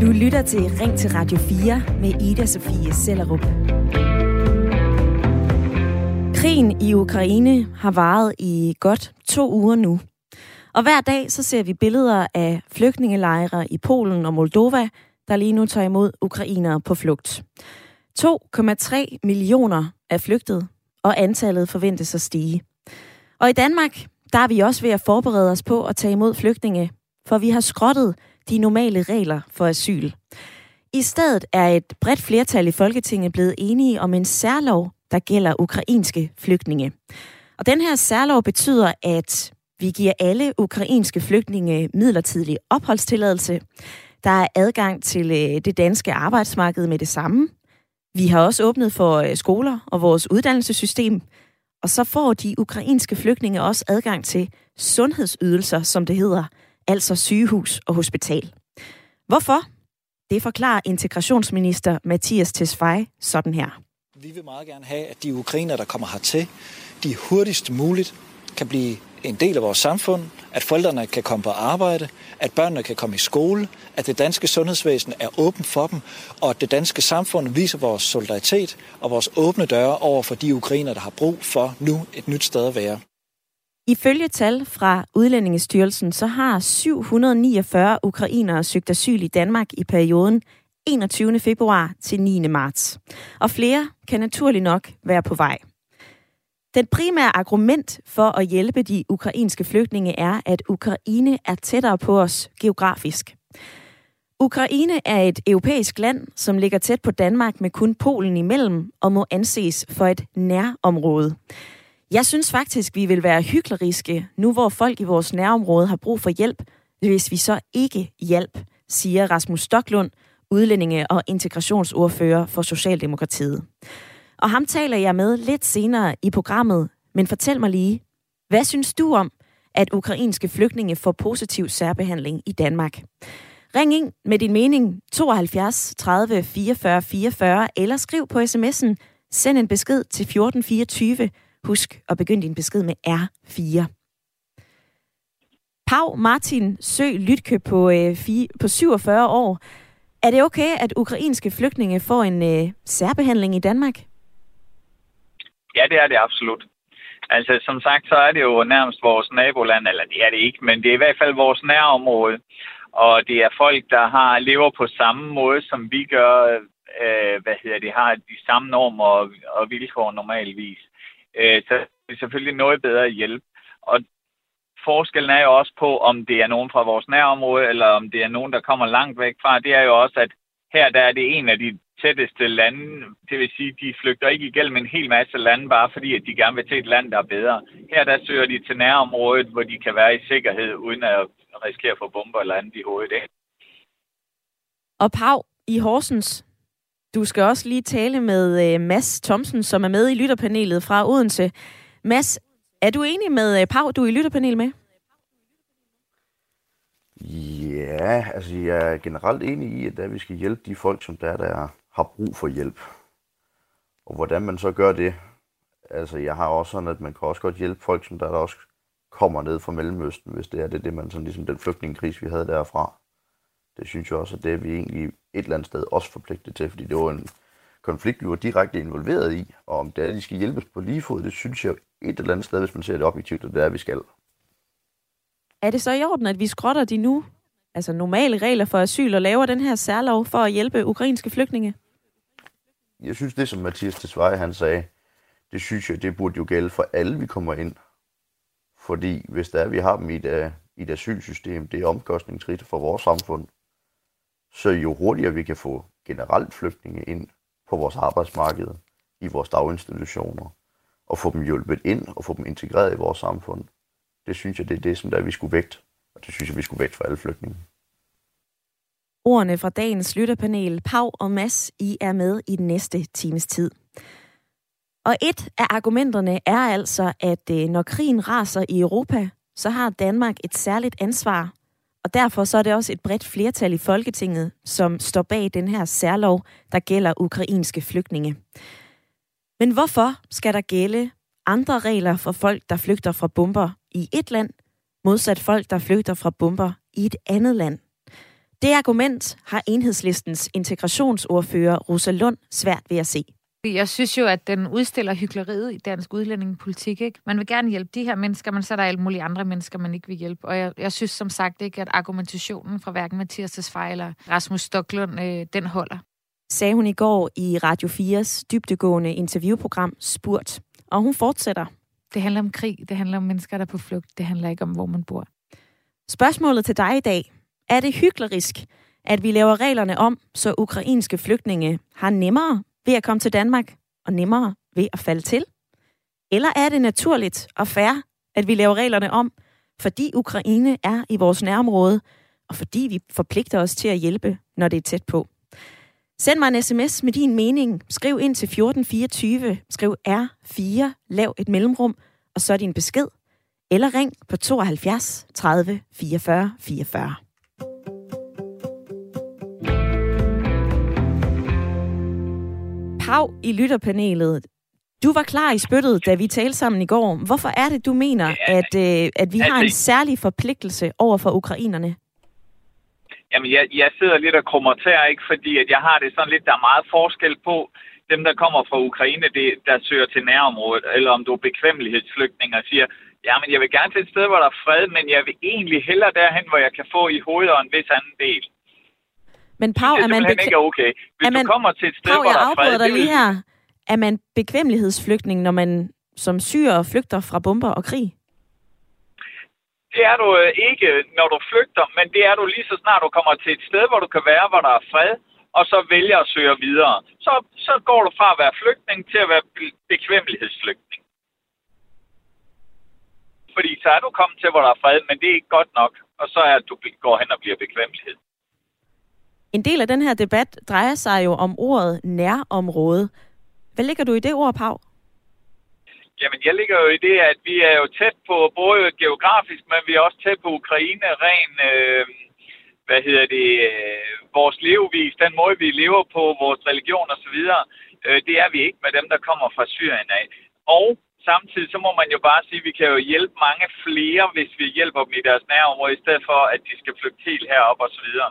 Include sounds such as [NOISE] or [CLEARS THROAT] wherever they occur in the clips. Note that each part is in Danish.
Du lytter til Ring til Radio 4 med Ida Sofie Sellerup. Krigen i Ukraine har varet i godt to uger nu. Og hver dag så ser vi billeder af flygtningelejre i Polen og Moldova, der lige nu tager imod ukrainere på flugt. 2,3 millioner er flygtet, og antallet forventes at stige. Og i Danmark, der er vi også ved at forberede os på at tage imod flygtninge, for vi har skrottet de normale regler for asyl. I stedet er et bredt flertal i Folketinget blevet enige om en særlov, der gælder ukrainske flygtninge. Og den her særlov betyder, at vi giver alle ukrainske flygtninge midlertidig opholdstilladelse. Der er adgang til øh, det danske arbejdsmarked med det samme. Vi har også åbnet for øh, skoler og vores uddannelsessystem. Og så får de ukrainske flygtninge også adgang til sundhedsydelser, som det hedder, altså sygehus og hospital. Hvorfor? Det forklarer integrationsminister Mathias Tesfaye sådan her. Vi vil meget gerne have, at de ukrainer, der kommer hertil, de hurtigst muligt kan blive en del af vores samfund, at forældrene kan komme på arbejde, at børnene kan komme i skole, at det danske sundhedsvæsen er åben for dem, og at det danske samfund viser vores solidaritet og vores åbne døre over for de ukrainer, der har brug for nu et nyt sted at være. Ifølge tal fra Udlændingestyrelsen, så har 749 ukrainere søgt asyl i Danmark i perioden 21. februar til 9. marts. Og flere kan naturlig nok være på vej. Den primære argument for at hjælpe de ukrainske flygtninge er, at Ukraine er tættere på os geografisk. Ukraine er et europæisk land, som ligger tæt på Danmark med kun Polen imellem og må anses for et nærområde. Jeg synes faktisk, vi vil være hykleriske, nu hvor folk i vores nærområde har brug for hjælp, hvis vi så ikke hjælp, siger Rasmus Stoklund, udlændinge- og integrationsordfører for Socialdemokratiet. Og ham taler jeg med lidt senere i programmet, men fortæl mig lige, hvad synes du om, at ukrainske flygtninge får positiv særbehandling i Danmark? Ring ind med din mening 72 30 44 44 eller skriv på sms'en. Send en besked til 1424 Husk at begynde din besked med R4. Pau Martin Sø Lytke på, øh, fi, på 47 år. Er det okay, at ukrainske flygtninge får en øh, særbehandling i Danmark? Ja, det er det absolut. Altså, som sagt, så er det jo nærmest vores naboland, eller det er det ikke, men det er i hvert fald vores nærområde. Og det er folk, der har lever på samme måde, som vi gør, øh, hvad hedder det, har de samme normer og, og vilkår normalvis øh, så er det selvfølgelig noget bedre hjælp. Og forskellen er jo også på, om det er nogen fra vores nærområde, eller om det er nogen, der kommer langt væk fra. Det er jo også, at her der er det en af de tætteste lande. Det vil sige, de flygter ikke igennem en hel masse lande, bare fordi at de gerne vil til et land, der er bedre. Her der søger de til nærområdet, hvor de kan være i sikkerhed, uden at risikere at få bomber eller andet i hovedet. Og Pau, i Horsens, du skal også lige tale med uh, Mads Thomsen, som er med i lytterpanelet fra Odense. Mads, er du enig med øh, Pau, du er i lytterpanel med? Ja, altså jeg er generelt enig i, at der, vi skal hjælpe de folk, som der, der har brug for hjælp. Og hvordan man så gør det, altså jeg har også sådan, at man kan også godt hjælpe folk, som der, der også kommer ned fra Mellemøsten, hvis det er det, det man sådan ligesom den flygtningekrise, vi havde derfra. Det synes jeg også, at det er vi egentlig et eller andet sted også forpligtet til, fordi det var en konflikt, vi var direkte involveret i, og om det er, at de skal hjælpes på lige fod, det synes jeg et eller andet sted, hvis man ser det objektivt, at det er, vi skal. Er det så i orden, at vi skrotter de nu altså normale regler for asyl og laver den her særlov for at hjælpe ukrainske flygtninge? Jeg synes, det som Mathias Tesfaye han sagde, det synes jeg, det burde jo gælde for alle, vi kommer ind. Fordi hvis der er, vi har dem i et, i et asylsystem, det er omkostningsrigt for vores samfund, så jo hurtigere vi kan få generelt flygtninge ind på vores arbejdsmarked, i vores daginstitutioner, og få dem hjulpet ind og få dem integreret i vores samfund, det synes jeg, det er det, som der vi skulle vægt. Og det synes jeg, vi skulle vægt for alle flygtninge. Ordene fra dagens lytterpanel, Pau og Mass, I er med i den næste times tid. Og et af argumenterne er altså, at øh, når krigen raser i Europa, så har Danmark et særligt ansvar og derfor så er det også et bredt flertal i Folketinget, som står bag den her særlov, der gælder ukrainske flygtninge. Men hvorfor skal der gælde andre regler for folk, der flygter fra bomber i et land, modsat folk, der flygter fra bomber i et andet land. Det argument har enhedslistens integrationsordfører Rosa Lund svært ved at se. Jeg synes jo, at den udstiller hyggeleriet i dansk udlændingepolitik. Ikke? Man vil gerne hjælpe de her mennesker, men så er der alle mulige andre mennesker, man ikke vil hjælpe. Og jeg, jeg synes som sagt ikke, at argumentationen fra hverken Mathias Tesfaye eller Rasmus Stocklund, øh, den holder. Sagde hun i går i Radio 4's dybdegående interviewprogram Spurt. Og hun fortsætter. Det handler om krig, det handler om mennesker, der er på flugt. Det handler ikke om, hvor man bor. Spørgsmålet til dig i dag. Er det hyklerisk, at vi laver reglerne om, så ukrainske flygtninge har nemmere ved at komme til Danmark og nemmere ved at falde til? Eller er det naturligt og fair, at vi laver reglerne om, fordi Ukraine er i vores nærområde, og fordi vi forpligter os til at hjælpe, når det er tæt på? Send mig en sms med din mening. Skriv ind til 1424. Skriv R4, lav et mellemrum, og så din besked. Eller ring på 72 30 44 44. Pau i lytterpanelet. Du var klar i spyttet, da vi talte sammen i går. Hvorfor er det, du mener, at, øh, at vi har en særlig forpligtelse over for ukrainerne? Jamen, jeg, jeg sidder lidt og krummer tær, ikke? Fordi at jeg har det sådan lidt, der er meget forskel på dem, der kommer fra Ukraine, det, der søger til nærområdet, eller om du er bekvemmelighedsflygtning og siger, ja, men jeg vil gerne til et sted, hvor der er fred, men jeg vil egentlig hellere derhen, hvor jeg kan få i hovedet og en vis anden del. Men Pau, er, er man, bekvem... ikke okay. Hvis er man... du kommer til et sted, Pau, hvor der jeg er fred, dig lige her. Er man bekvemmelighedsflygtning, når man som syrer flygter fra bomber og krig? Det er du øh, ikke, når du flygter, men det er du lige så snart du kommer til et sted, hvor du kan være, hvor der er fred, og så vælger at søge videre. Så, så går du fra at være flygtning til at være be- bekvemmelighedsflygtning. Fordi så er du kommet til, hvor der er fred, men det er ikke godt nok, og så er at du går hen og bliver bekvemmelighed. En del af den her debat drejer sig jo om ordet nærområde. Hvad ligger du i det ord, Pau? Jamen, jeg ligger jo i det, at vi er jo tæt på både geografisk, men vi er også tæt på Ukraine, ren, øh, hvad hedder det, øh, vores levevis, den måde, vi lever på, vores religion osv., øh, det er vi ikke med dem, der kommer fra Syrien af. Og samtidig så må man jo bare sige, at vi kan jo hjælpe mange flere, hvis vi hjælper dem i deres nærområde, i stedet for, at de skal flygte helt herop og så videre.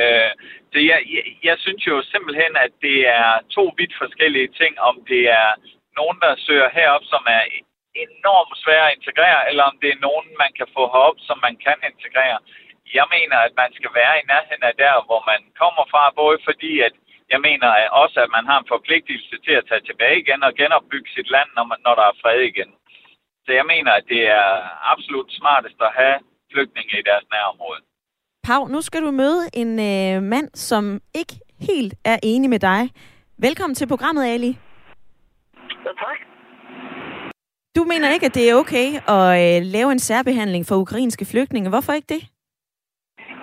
Øh, så jeg, jeg, jeg synes jo simpelthen, at det er to vidt forskellige ting, om det er nogen, der søger herop, som er enormt svære at integrere, eller om det er nogen, man kan få herop, som man kan integrere. Jeg mener, at man skal være i nærheden af der, hvor man kommer fra, både fordi, at jeg mener at også, at man har en forpligtelse til at tage tilbage igen og genopbygge sit land, når, man, når der er fred igen. Så jeg mener, at det er absolut smartest at have flygtninge i deres nærområde. Pau, nu skal du møde en øh, mand, som ikke helt er enig med dig. Velkommen til programmet, Ali. Ja, tak. Du mener ikke, at det er okay at øh, lave en særbehandling for ukrainske flygtninge. Hvorfor ikke det?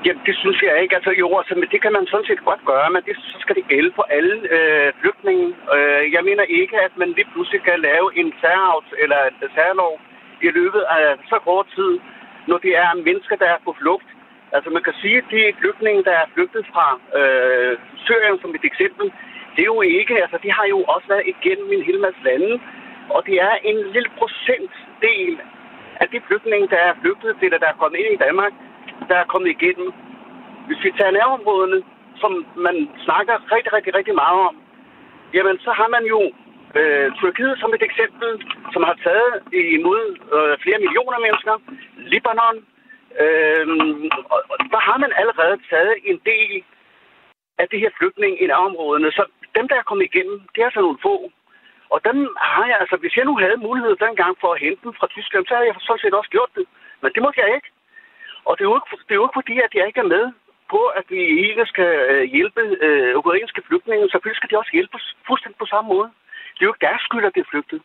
Ja, det synes jeg ikke. Altså jo, altså, men det kan man sådan set godt gøre, men det, så skal det gælde for alle øh, flygtninge. Øh, jeg mener ikke, at man lige pludselig kan lave en særhavs eller en særlov i løbet af så kort tid, når det er mennesker, der er på flugt. Altså man kan sige, at de flygtninge, der er flygtet fra øh, Syrien som et eksempel, det er jo ikke, altså de har jo også været igennem en hel masse lande, og det er en lille procentdel af de flygtninge, der er flygtet til, der er kommet ind i Danmark, der er kommet igennem. Hvis vi tager nærområderne, som man snakker rigtig, rigtig, rigtig meget om, jamen så har man jo øh, Tyrkiet som et eksempel, som har taget imod øh, flere millioner mennesker, Libanon, øh, og, og der har man allerede taget en del af det her flygtning i nærområderne. Så dem, der er kommet igennem, det er altså nogle få. Og dem har jeg, altså hvis jeg nu havde mulighed dengang for at hente dem fra Tyskland, så havde jeg sådan set også gjort det. Men det måtte jeg ikke. Og det er jo ikke, det er jo ikke fordi, at jeg ikke er med på, at vi ikke skal øh, hjælpe øh, ukrainske flygtninge. Selvfølgelig skal de også hjælpes fuldstændig på samme måde. Det er jo ikke deres skyld, at det er flygtet.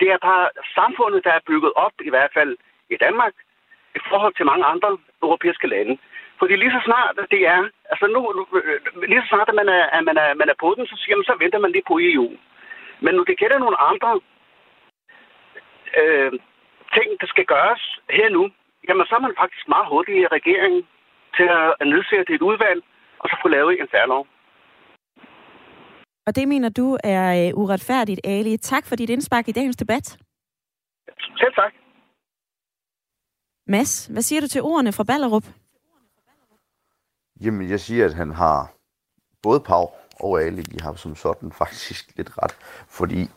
Det er bare samfundet, der er bygget op, i hvert fald i Danmark, i forhold til mange andre europæiske lande. Fordi lige så snart det er, altså nu, lige så snart at man er, at man er, man er på den, så siger man, så venter man lige på EU. Men nu det gælder nogle andre øh, ting, der skal gøres her nu, jamen så er man faktisk meget hurtig i regeringen til at nedsætte et udvalg, og så få lavet en særlov. Og det mener du er øh, uretfærdigt, Ali. Tak for dit indspark i dagens debat. Selv tak. Mads, hvad siger du til ordene fra Ballerup? Jamen, jeg siger, at han har både Pau og Ali, de har som sådan faktisk lidt ret. Fordi,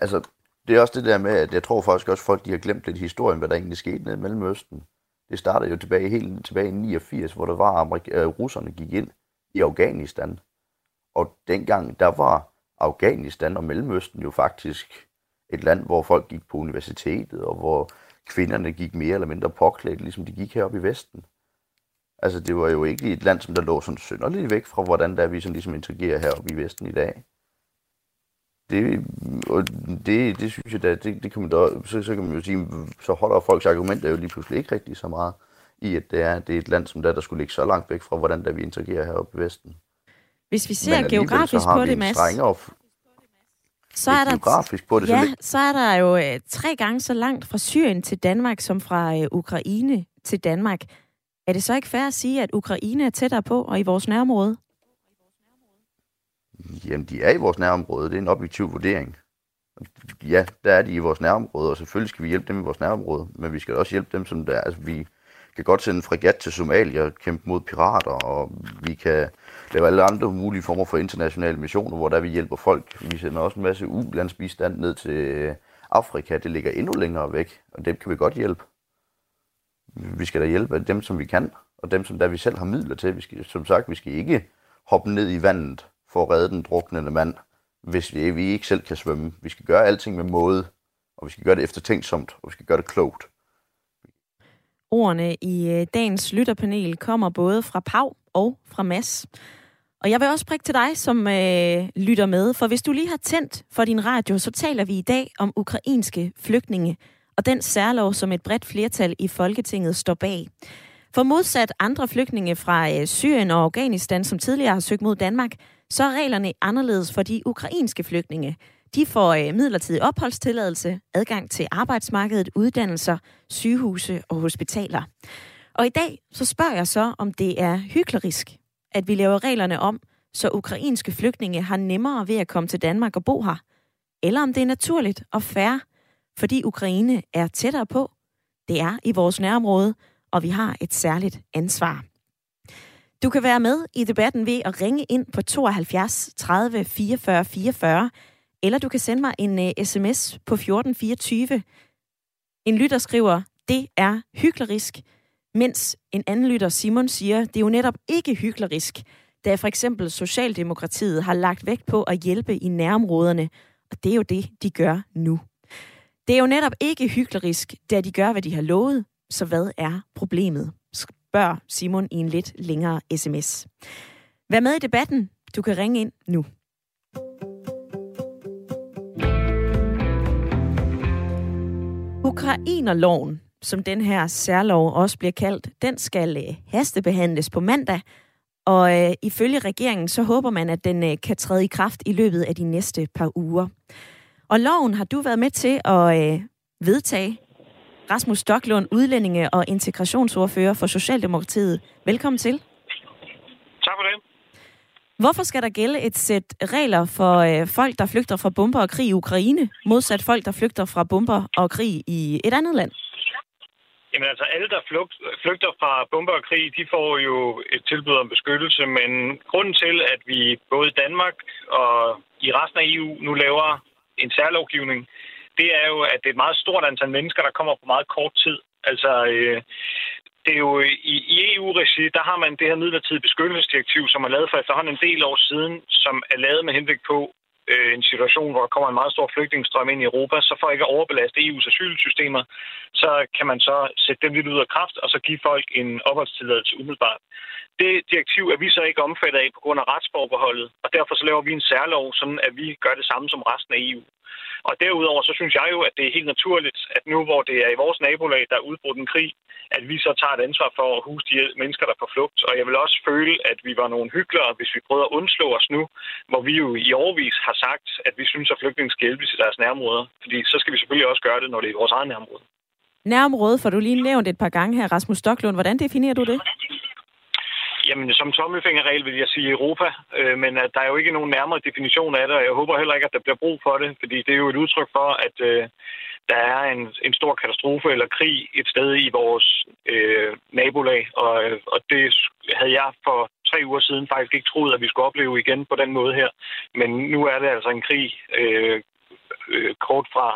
altså, det er også det der med, at jeg tror faktisk også, at folk de har glemt lidt historien, hvad der egentlig skete nede i Mellemøsten. Det startede jo tilbage, helt tilbage i 89, hvor der var, Amerik- øh, russerne gik ind i Afghanistan. Og dengang, der var Afghanistan og Mellemøsten jo faktisk et land, hvor folk gik på universitetet, og hvor kvinderne gik mere eller mindre påklædt, ligesom de gik heroppe i Vesten. Altså, det var jo ikke et land, som der lå sådan synderligt væk fra, hvordan der vi sådan ligesom interagerer heroppe i Vesten i dag. Det, og det, det synes jeg da, det, det kan man da, så, så kan man jo sige, så holder folks argumenter jo lige pludselig ikke rigtig så meget i, at det er, det er et land, som der, der skulle ligge så langt væk fra, hvordan der vi interagerer heroppe i Vesten. Hvis vi ser geografisk på det, Mads, så er der geografisk på det. Ja, så, så er der jo øh, tre gange så langt fra Syrien til Danmark, som fra øh, Ukraine til Danmark. Er det så ikke fair at sige, at Ukraine er tættere på og i vores nærområde? Jamen, de er i vores nærområde. Det er en objektiv vurdering. Ja, der er de i vores nærområde, og selvfølgelig skal vi hjælpe dem i vores nærområde, men vi skal også hjælpe dem, som der Altså, vi kan godt sende en fregat til Somalia og kæmpe mod pirater, og vi kan lave alle andre mulige former for internationale missioner, hvor der vi hjælper folk. Vi sender også en masse ulandsbistand ned til øh, Afrika. Det ligger endnu længere væk, og dem kan vi godt hjælpe. Vi skal da hjælpe dem, som vi kan, og dem, som der vi selv har midler til. Vi skal, som sagt, vi skal ikke hoppe ned i vandet for at redde den druknende mand, hvis vi, vi ikke selv kan svømme. Vi skal gøre alting med måde, og vi skal gøre det eftertænksomt, og vi skal gøre det klogt. Ordene i øh, dagens lytterpanel kommer både fra Pau og fra Mass. Og jeg vil også prikke til dig, som øh, lytter med, for hvis du lige har tændt for din radio, så taler vi i dag om ukrainske flygtninge og den særlov, som et bredt flertal i Folketinget står bag. For modsat andre flygtninge fra øh, Syrien og Afghanistan, som tidligere har søgt mod Danmark, så er reglerne anderledes for de ukrainske flygtninge. De får øh, midlertidig opholdstilladelse, adgang til arbejdsmarkedet, uddannelser, sygehuse og hospitaler. Og i dag så spørger jeg så, om det er hyklerisk, at vi laver reglerne om, så ukrainske flygtninge har nemmere ved at komme til Danmark og bo her. Eller om det er naturligt og fair, fordi Ukraine er tættere på. Det er i vores nærområde, og vi har et særligt ansvar. Du kan være med i debatten ved at ringe ind på 72 30 44 44, eller du kan sende mig en øh, uh, sms på 1424. En lytter skriver, det er hyklerisk, mens en anden lytter, Simon, siger, det er jo netop ikke hyklerisk, da for eksempel Socialdemokratiet har lagt vægt på at hjælpe i nærområderne, og det er jo det, de gør nu. Det er jo netop ikke hyklerisk, da de gør, hvad de har lovet, så hvad er problemet? Spørg Simon i en lidt længere sms. Vær med i debatten. Du kan ringe ind nu. Ukrainerloven, som den her særlov også bliver kaldt, den skal øh, hastebehandles på mandag. Og øh, ifølge regeringen, så håber man, at den øh, kan træde i kraft i løbet af de næste par uger. Og loven har du været med til at øh, vedtage. Rasmus Stoklund, udlændinge- og integrationsordfører for Socialdemokratiet. Velkommen til. Tak for det. Hvorfor skal der gælde et sæt regler for øh, folk, der flygter fra bomber og krig i Ukraine, modsat folk, der flygter fra bomber og krig i et andet land? Jamen altså, alle, der flygter fra bomber og krig, de får jo et tilbud om beskyttelse, men grunden til, at vi både i Danmark og i resten af EU nu laver en særlovgivning, det er jo, at det er et meget stort antal mennesker, der kommer på meget kort tid. Altså, øh, det er jo i, i EU-regi, der har man det her midlertidige beskyttelsesdirektiv, som er lavet for efterhånden en del år siden, som er lavet med henblik på øh, en situation, hvor der kommer en meget stor flygtningestrøm ind i Europa, så for ikke at overbelaste EU's asylsystemer, så kan man så sætte dem lidt ud af kraft, og så give folk en opholdstilladelse umiddelbart. Det direktiv er vi så ikke omfattet af på grund af retsforbeholdet, og derfor så laver vi en særlov, sådan at vi gør det samme som resten af EU. Og derudover så synes jeg jo, at det er helt naturligt, at nu hvor det er i vores nabolag, der er udbrudt en krig, at vi så tager et ansvar for at huse de mennesker, der er på flugt. Og jeg vil også føle, at vi var nogle hyggelere, hvis vi prøvede at undslå os nu, hvor vi jo i overvis har sagt, at vi synes, at flygtninge skal hjælpes i deres nærområder. Fordi så skal vi selvfølgelig også gøre det, når det er i vores eget nærområde. Nærområde får du lige nævnt et par gange her, Rasmus Stoklund. Hvordan definerer du det? Jamen, som tommelfingerregel vil jeg sige Europa, øh, men at der er jo ikke nogen nærmere definition af det, og jeg håber heller ikke, at der bliver brug for det, fordi det er jo et udtryk for, at øh, der er en, en stor katastrofe eller krig et sted i vores øh, nabolag, og, øh, og det havde jeg for tre uger siden faktisk ikke troet, at vi skulle opleve igen på den måde her. Men nu er det altså en krig øh, øh, kort fra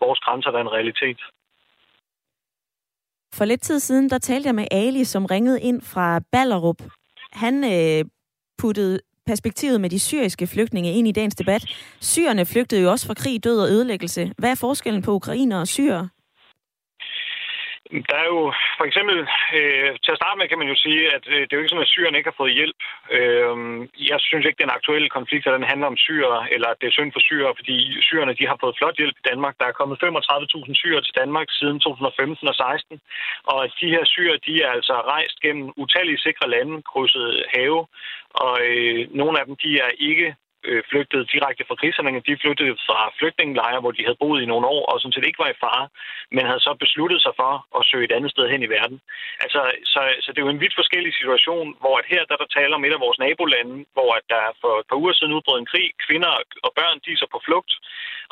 vores grænser, der er en realitet. For lidt tid siden, der talte jeg med Ali, som ringede ind fra Ballerup. Han øh, puttede perspektivet med de syriske flygtninge ind i dagens debat. Syrerne flygtede jo også fra krig, død og ødelæggelse. Hvad er forskellen på ukrainer og syrer? Der er jo for eksempel, øh, til at starte med kan man jo sige, at øh, det er jo ikke sådan, at syrerne ikke har fået hjælp. Øh, jeg synes ikke, den aktuelle konflikt, at den handler om syre, eller at det er synd for syre, fordi syrerne de har fået flot hjælp i Danmark. Der er kommet 35.000 syre til Danmark siden 2015 og 16, og de her syre, de er altså rejst gennem utallige sikre lande, krydset have, og øh, nogle af dem, de er ikke øh, flygtede direkte fra krigshandlingerne. De flygtede fra flygtningelejre, hvor de havde boet i nogle år, og sådan set ikke var i fare, men havde så besluttet sig for at søge et andet sted hen i verden. Altså, så, så det er jo en vidt forskellig situation, hvor at her der der taler om et af vores nabolande, hvor at der for et par uger siden udbrød en krig. Kvinder og børn, de er så på flugt,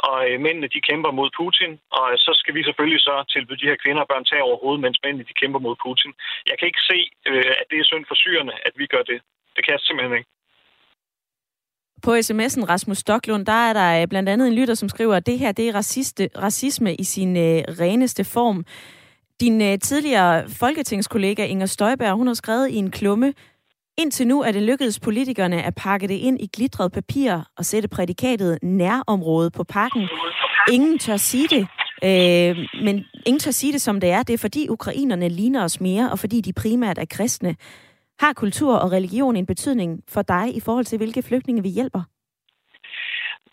og øh, mændene, de kæmper mod Putin, og så skal vi selvfølgelig så tilbyde de her kvinder og børn tag over hovedet, mens mændene, de kæmper mod Putin. Jeg kan ikke se, øh, at det er synd for syrerne, at vi gør det. Det kan jeg simpelthen ikke. På sms'en Rasmus Stoklund, der er der øh, blandt andet en lytter, som skriver, at det her det er raciste, racisme i sin øh, reneste form. Din øh, tidligere folketingskollega Inger Støjberg, hun har skrevet i en klumme, Indtil nu er det lykkedes politikerne at pakke det ind i glitret papir og sætte prædikatet nærområde på pakken. Ingen tør sige det, øh, men ingen tør sige det som det er. Det er fordi ukrainerne ligner os mere, og fordi de primært er kristne. Har kultur og religion en betydning for dig i forhold til, hvilke flygtninge vi hjælper?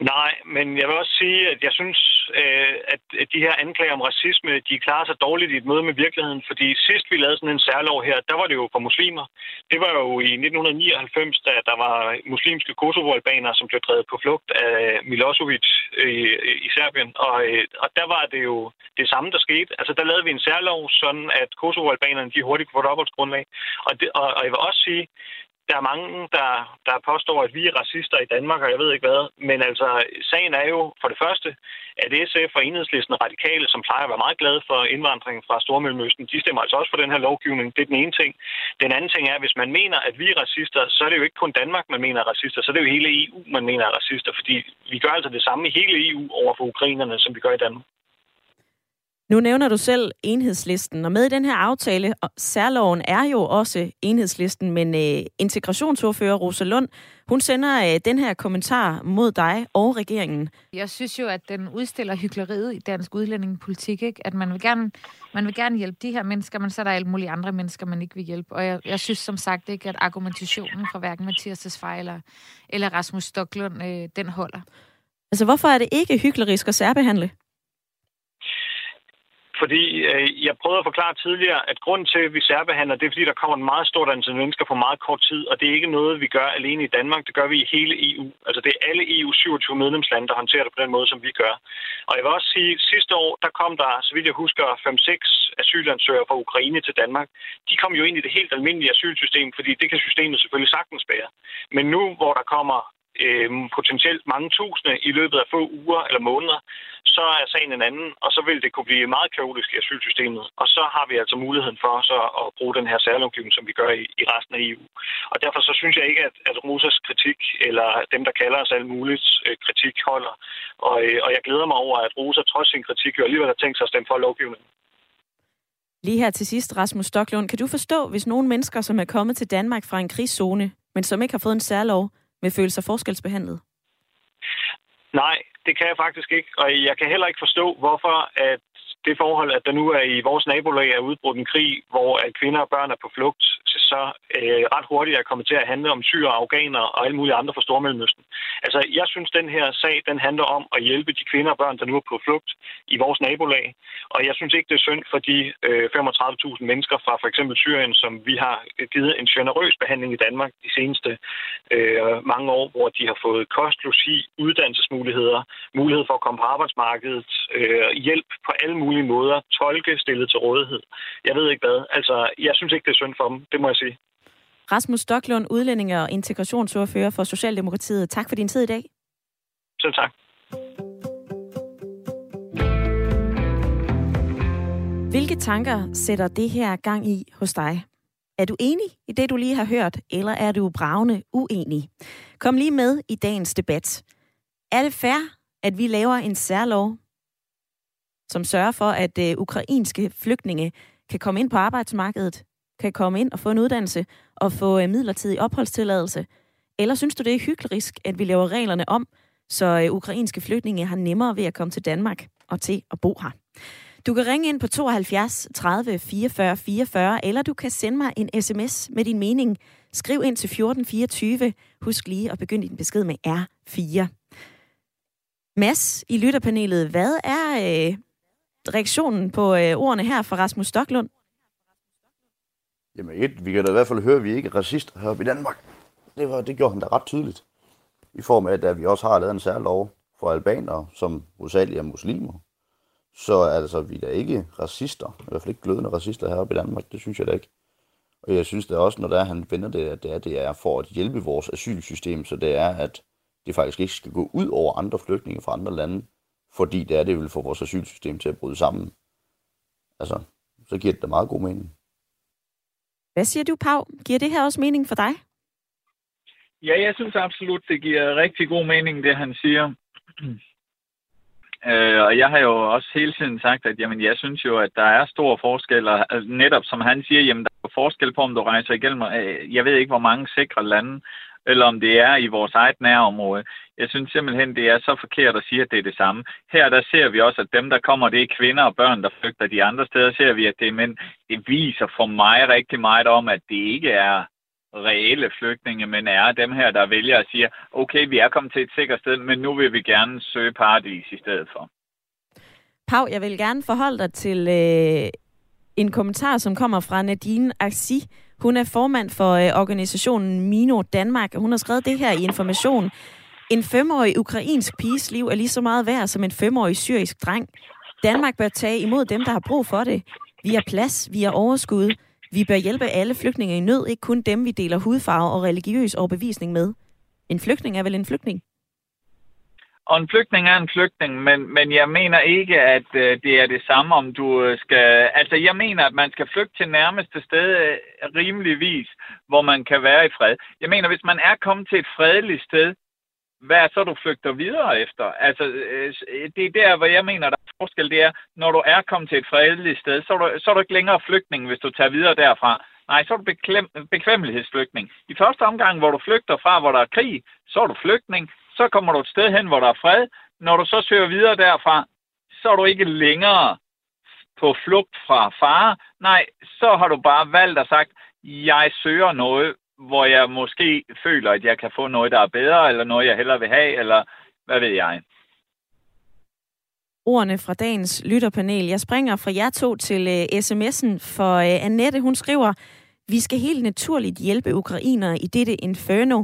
Nej, men jeg vil også sige, at jeg synes, øh, at de her anklager om racisme, de klarer sig dårligt i et møde med virkeligheden, fordi sidst vi lavede sådan en særlov her, der var det jo for muslimer. Det var jo i 1999, da der var muslimske kosovoalbanere, som blev drevet på flugt af Milosevic i, i Serbien, og, øh, og der var det jo det samme, der skete. Altså der lavede vi en særlov, sådan at kosovoalbanerne de hurtigt kunne få et opholdsgrundlag. Og, det, og, og jeg vil også sige, der er mange, der, der påstår, at vi er racister i Danmark, og jeg ved ikke hvad. Men altså, sagen er jo for det første, at SF og enhedslisten radikale, som plejer at være meget glade for indvandring fra Stormellemøsten, de stemmer altså også for den her lovgivning. Det er den ene ting. Den anden ting er, at hvis man mener, at vi er racister, så er det jo ikke kun Danmark, man mener er racister, så er det jo hele EU, man mener er racister, fordi vi gør altså det samme i hele EU over for ukrainerne, som vi gør i Danmark. Nu nævner du selv enhedslisten, og med i den her aftale, særloven er jo også enhedslisten, men øh, integrationsordfører Rosa Lund, hun sender øh, den her kommentar mod dig og regeringen. Jeg synes jo, at den udstiller hyggeleriet i dansk udlændingepolitik, ikke? at man vil, gerne, man vil gerne hjælpe de her mennesker, men så er der alle mulige andre mennesker, man ikke vil hjælpe. Og jeg, jeg synes som sagt ikke, at argumentationen fra hverken Mathias Tesfaye eller, eller Rasmus Stoklund, øh, den holder. Altså, hvorfor er det ikke hyklerisk at særbehandle? Fordi øh, jeg prøvede at forklare tidligere, at grunden til, at vi særbehandler, det er, fordi der kommer en meget stort antal mennesker på meget kort tid, og det er ikke noget, vi gør alene i Danmark, det gør vi i hele EU. Altså det er alle EU 27 medlemslande, der håndterer det på den måde, som vi gør. Og jeg vil også sige, at sidste år, der kom der, så vidt jeg husker, 5-6 asylansøgere fra Ukraine til Danmark. De kom jo ind i det helt almindelige asylsystem, fordi det kan systemet selvfølgelig sagtens bære. Men nu, hvor der kommer øh, potentielt mange tusinde i løbet af få uger eller måneder, så er sagen en anden, og så vil det kunne blive meget kaotisk i asylsystemet. Og så har vi altså muligheden for så at bruge den her særlovgivning, som vi gør i, i resten af EU. Og derfor så synes jeg ikke, at, at Rusas kritik, eller dem, der kalder os alt muligt, øh, kritik holder. Og, øh, og jeg glæder mig over, at Rosa trods sin kritik jo alligevel har tænkt sig at stemme for lovgivningen. Lige her til sidst, Rasmus Stoklund, kan du forstå, hvis nogle mennesker, som er kommet til Danmark fra en krigszone, men som ikke har fået en særlov, vil føle sig forskelsbehandlet? Nej, det kan jeg faktisk ikke. Og jeg kan heller ikke forstå, hvorfor at det forhold, at der nu er i vores nabolag er udbrudt en krig, hvor at kvinder og børn er på flugt, så øh, ret hurtigt er kommet til at handle om syre, afghanere og alle mulige andre fra Stormellemøsten. Altså, jeg synes, den her sag, den handler om at hjælpe de kvinder og børn, der nu er på flugt i vores nabolag. Og jeg synes ikke, det er synd for de øh, 35.000 mennesker fra for eksempel Syrien, som vi har givet en generøs behandling i Danmark de seneste øh, mange år, hvor de har fået kost, logi, uddannelsesmuligheder, mulighed for at komme på arbejdsmarkedet, øh, hjælp på alle mulige måder, tolke stillet til rådighed. Jeg ved ikke hvad. Altså, jeg synes ikke, det er synd for dem. Det må jeg sige. Rasmus Stoklund, udlændinge- og integrationsordfører for Socialdemokratiet. Tak for din tid i dag. Selv tak. Hvilke tanker sætter det her gang i hos dig? Er du enig i det, du lige har hørt, eller er du bravende uenig? Kom lige med i dagens debat. Er det fair, at vi laver en særlov, som sørger for, at øh, ukrainske flygtninge kan komme ind på arbejdsmarkedet, kan komme ind og få en uddannelse og få øh, midlertidig opholdstilladelse? Eller synes du, det er hyklerisk, at vi laver reglerne om, så øh, ukrainske flygtninge har nemmere ved at komme til Danmark og til at bo her? Du kan ringe ind på 72 30 44 44, eller du kan sende mig en sms med din mening. Skriv ind til 1424. Husk lige at begynde din besked med R4. Mads i lytterpanelet, hvad er øh, reaktionen på øh, ordene her fra Rasmus Stocklund? Jamen et, vi kan da i hvert fald høre, at vi ikke er racister heroppe i Danmark. Det, var, det gjorde han da ret tydeligt. I form af, at vi også har lavet en særlov for albanere, som hovedsageligt er muslimer. Så altså, vi er da ikke racister. I hvert fald ikke glødende racister heroppe i Danmark. Det synes jeg da ikke. Og jeg synes da også, når der er, han vender det, at det er, det er for at hjælpe vores asylsystem, så det er, at det faktisk ikke skal gå ud over andre flygtninge fra andre lande, fordi det er, det vil få vores asylsystem til at bryde sammen. Altså, så giver det da meget god mening. Hvad siger du, Pau? Giver det her også mening for dig? Ja, jeg synes absolut, det giver rigtig god mening, det han siger. [CLEARS THROAT] Øh, og jeg har jo også hele tiden sagt, at jamen, jeg synes jo, at der er store forskelle. Altså, øh, netop som han siger, jamen, der er forskel på, om du rejser igennem, øh, jeg ved ikke, hvor mange sikre lande, eller om det er i vores eget nærområde. Jeg synes simpelthen, det er så forkert at sige, at det er det samme. Her der ser vi også, at dem, der kommer, det er kvinder og børn, der flygter. De andre steder ser vi, at det er mænd. Det viser for mig rigtig meget om, at det ikke er reelle flygtninge, men er dem her, der vælger at sige, okay, vi er kommet til et sikkert sted, men nu vil vi gerne søge paradis i stedet for. Pau, jeg vil gerne forholde dig til øh, en kommentar, som kommer fra Nadine Axi. Hun er formand for øh, organisationen Mino Danmark, og hun har skrevet det her i Information. En femårig ukrainsk piges liv er lige så meget værd som en femårig syrisk dreng. Danmark bør tage imod dem, der har brug for det. Vi har plads, vi har overskud. Vi bør hjælpe alle flygtninge i nød, ikke kun dem, vi deler hudfarve og religiøs overbevisning med. En flygtning er vel en flygtning? Og en flygtning er en flygtning, men, men jeg mener ikke, at øh, det er det samme, om du øh, skal... Altså, jeg mener, at man skal flygte til nærmeste sted øh, rimeligvis, hvor man kan være i fred. Jeg mener, hvis man er kommet til et fredeligt sted, hvad er så, du flygter videre efter? Altså, øh, det er der, hvor jeg mener, der er forskel. Det er, når du er kommet til et fredeligt sted, så er du, så er du ikke længere flygtning, hvis du tager videre derfra. Nej, så er du beklem, bekvemmelighedsflygtning. I første omgang, hvor du flygter fra, hvor der er krig, så er du flygtning. Så kommer du et sted hen, hvor der er fred. Når du så søger videre derfra, så er du ikke længere på flugt fra fare. Nej, så har du bare valgt og sagt, jeg søger noget, hvor jeg måske føler, at jeg kan få noget, der er bedre, eller noget, jeg hellere vil have, eller hvad ved jeg. Ordene fra dagens lytterpanel. Jeg springer fra jer to til øh, uh, sms'en, for uh, Annette, hun skriver, vi skal helt naturligt hjælpe ukrainere i dette inferno,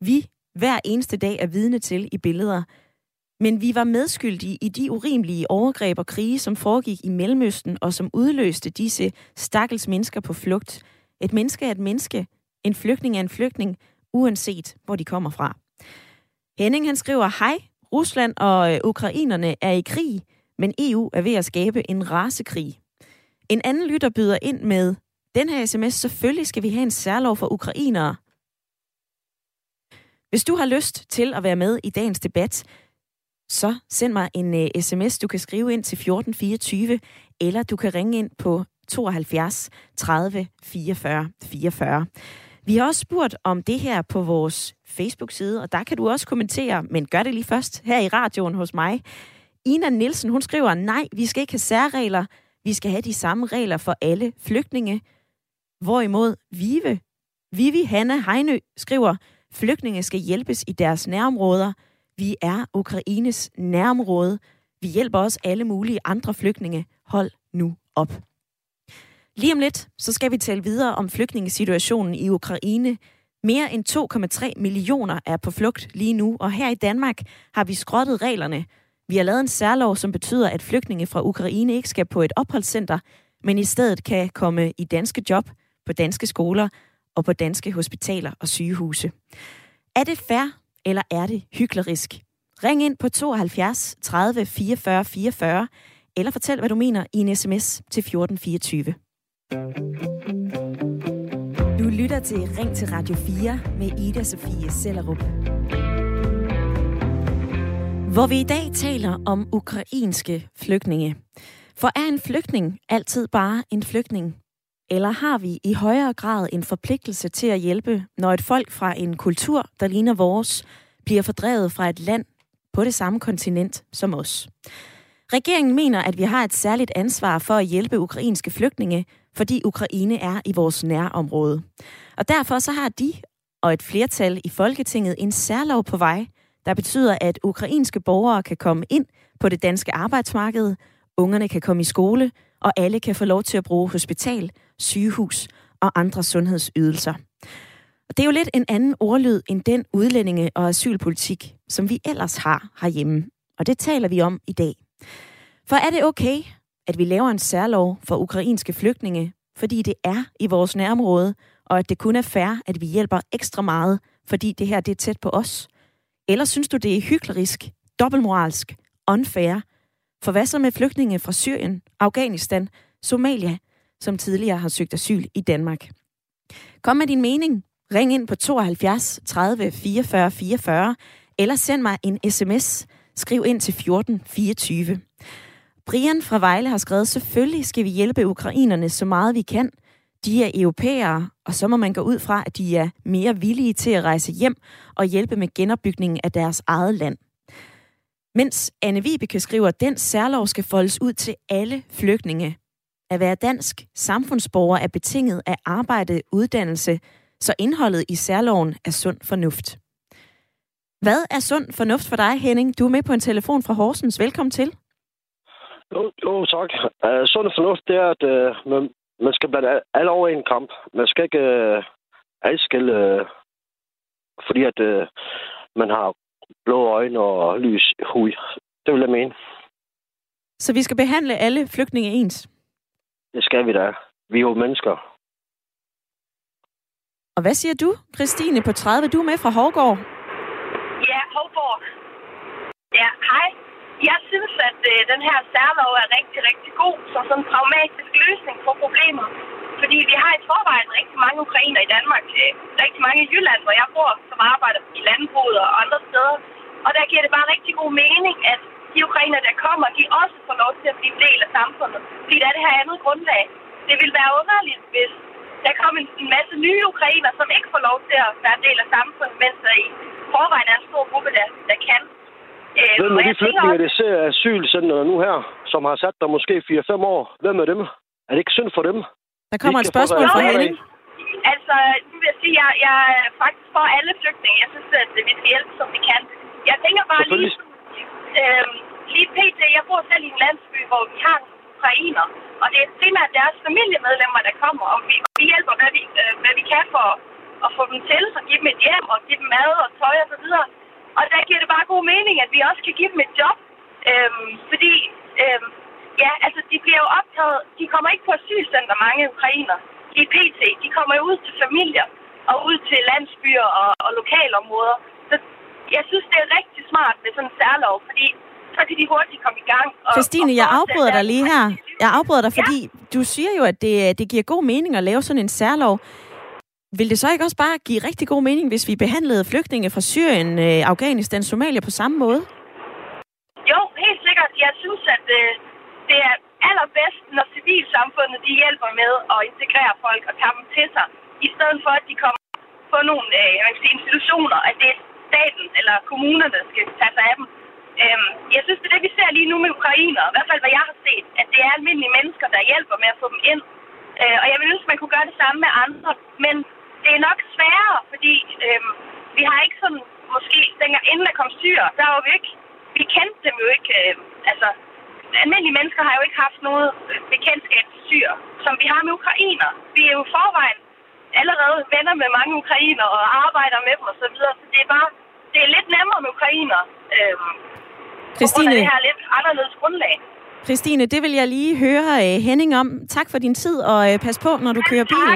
vi hver eneste dag er vidne til i billeder. Men vi var medskyldige i de urimelige overgreb og krige, som foregik i Mellemøsten, og som udløste disse stakkels mennesker på flugt. Et menneske er et menneske, en flygtning er en flygtning, uanset hvor de kommer fra. Henning han skriver, hej, Rusland og øh, ukrainerne er i krig, men EU er ved at skabe en rasekrig. En anden lytter byder ind med, den her sms, selvfølgelig skal vi have en særlov for ukrainere. Hvis du har lyst til at være med i dagens debat, så send mig en øh, uh, sms. Du kan skrive ind til 1424, eller du kan ringe ind på 72 30 44 44. Vi har også spurgt om det her på vores Facebook-side, og der kan du også kommentere, men gør det lige først her i radioen hos mig. Ina Nielsen, hun skriver, nej, vi skal ikke have særregler. Vi skal have de samme regler for alle flygtninge. Hvorimod Vive, Vivi Hanna Heinø skriver, flygtninge skal hjælpes i deres nærområder. Vi er Ukraines nærområde. Vi hjælper også alle mulige andre flygtninge. Hold nu op. Lige om lidt, så skal vi tale videre om flygtningesituationen i Ukraine. Mere end 2,3 millioner er på flugt lige nu, og her i Danmark har vi skrottet reglerne. Vi har lavet en særlov, som betyder, at flygtninge fra Ukraine ikke skal på et opholdscenter, men i stedet kan komme i danske job, på danske skoler og på danske hospitaler og sygehuse. Er det fair, eller er det hyklerisk? Ring ind på 72 30 44 44, eller fortæl, hvad du mener i en sms til 1424. Du lytter til Ring til Radio 4 med Ida Sofie Sellerup. Hvor vi i dag taler om ukrainske flygtninge. For er en flygtning altid bare en flygtning? Eller har vi i højere grad en forpligtelse til at hjælpe, når et folk fra en kultur, der ligner vores, bliver fordrevet fra et land på det samme kontinent som os? Regeringen mener, at vi har et særligt ansvar for at hjælpe ukrainske flygtninge, fordi Ukraine er i vores nærområde. Og derfor så har de og et flertal i Folketinget en særlov på vej, der betyder, at ukrainske borgere kan komme ind på det danske arbejdsmarked, ungerne kan komme i skole, og alle kan få lov til at bruge hospital, sygehus og andre sundhedsydelser. Og det er jo lidt en anden ordlyd end den udlændinge- og asylpolitik, som vi ellers har herhjemme. Og det taler vi om i dag. For er det okay, at vi laver en særlov for ukrainske flygtninge, fordi det er i vores nærområde, og at det kun er fair, at vi hjælper ekstra meget, fordi det her det er tæt på os? Eller synes du, det er hyklerisk, dobbeltmoralsk, unfair? For hvad så med flygtninge fra Syrien, Afghanistan, Somalia, som tidligere har søgt asyl i Danmark? Kom med din mening. Ring ind på 72 30 44 44, eller send mig en sms. Skriv ind til 14 24. Brian fra Vejle har skrevet, selvfølgelig skal vi hjælpe ukrainerne så meget vi kan. De er europæere, og så må man gå ud fra, at de er mere villige til at rejse hjem og hjælpe med genopbygningen af deres eget land. Mens Anne Vibeke skriver, at den særlov skal foldes ud til alle flygtninge. At være dansk samfundsborger er betinget af arbejde, uddannelse, så indholdet i særloven er sund fornuft. Hvad er sund fornuft for dig, Henning? Du er med på en telefon fra Horsens. Velkommen til. Jo, jo tak. Uh, sund fornuft, det er, at uh, man, man skal blande alle over i en kamp. Man skal ikke uh, adskille, uh, fordi at uh, man har blå øjne og lys hud. Det vil jeg mene. Så vi skal behandle alle flygtninge ens? Det skal vi da. Vi er jo mennesker. Og hvad siger du, Christine på 30? Du er med fra Hovgård. Ja, Hovgård. Ja, hej. Jeg synes, at øh, den her særlov er rigtig, rigtig god som sådan en pragmatisk løsning på problemet. Fordi vi har i forvejen rigtig mange ukrainer i Danmark, øh, rigtig mange i Jylland, hvor jeg bor, som arbejder i landbruget og andre steder. Og der giver det bare rigtig god mening, at de ukrainer, der kommer, de også får lov til at blive en del af samfundet. Fordi der er det her andet grundlag. Det vil være underligt, hvis der kom en, en masse nye ukrainer, som ikke får lov til at være en del af samfundet, mens der i forvejen er en stor gruppe, der, der kan. Øh, Hvem er de flygtninge, der ser asylcenter nu her, som har sat der måske 4-5 år? Hvem er dem? Er det ikke synd for dem? Der kommer et spørgsmål fra Henning. Altså, nu vil jeg sige, jeg, jeg er faktisk for alle flygtninge. Jeg synes, at vi skal hjælpe, som vi kan. Jeg tænker bare lige, øh, lige pt. Jeg bor selv i en landsby, hvor vi har ukrainer. Og det er primært deres familiemedlemmer, der kommer. Og vi, vi hjælper, hvad vi, øh, hvad vi kan for at få dem til, og give dem et hjem, og give dem mad og tøj og så videre. Og der giver det bare god mening, at vi også kan give dem et job. Øhm, fordi, øhm, ja, altså, de bliver jo optaget, de kommer ikke på asylcenter, mange ukrainer. De er PT, de kommer jo ud til familier og ud til landsbyer og, og lokalområder. Jeg synes, det er rigtig smart med sådan en særlov, fordi så kan de hurtigt komme i gang. Og, Christine, og jeg afbryder dig lige her. Jeg afbryder dig, fordi ja. du siger jo, at det, det giver god mening at lave sådan en særlov. Vil det så ikke også bare give rigtig god mening, hvis vi behandlede flygtninge fra Syrien, øh, Afghanistan, Somalia på samme måde? Jo, helt sikkert. Jeg synes, at øh, det er allerbedst, når civilsamfundet de hjælper med at integrere folk og tage dem til sig, i stedet for, at de kommer på nogle øh, sige, institutioner, at det er staten eller kommunerne, skal tage sig af dem. Øhm, jeg synes, det er det, vi ser lige nu med ukrainer, i hvert fald hvad jeg har set, at det er almindelige mennesker, der hjælper med at få dem ind. Øh, og jeg vil ønske, man kunne gøre det samme med andre, men det er nok sværere, fordi øhm, vi har ikke sådan, måske dengang inden der kom syre, der var vi ikke, vi kendte dem jo ikke, øh, altså almindelige mennesker har jo ikke haft noget øh, bekendtskab til syr, som vi har med ukrainer. Vi er jo forvejen allerede venner med mange ukrainer og arbejder med dem osv., så, så det er bare, det er lidt nemmere med ukrainer. Øh, Christine, det her lidt anderledes grundlag. Christine, det vil jeg lige høre uh, Henning om. Tak for din tid, og uh, pas på, når du kører bil.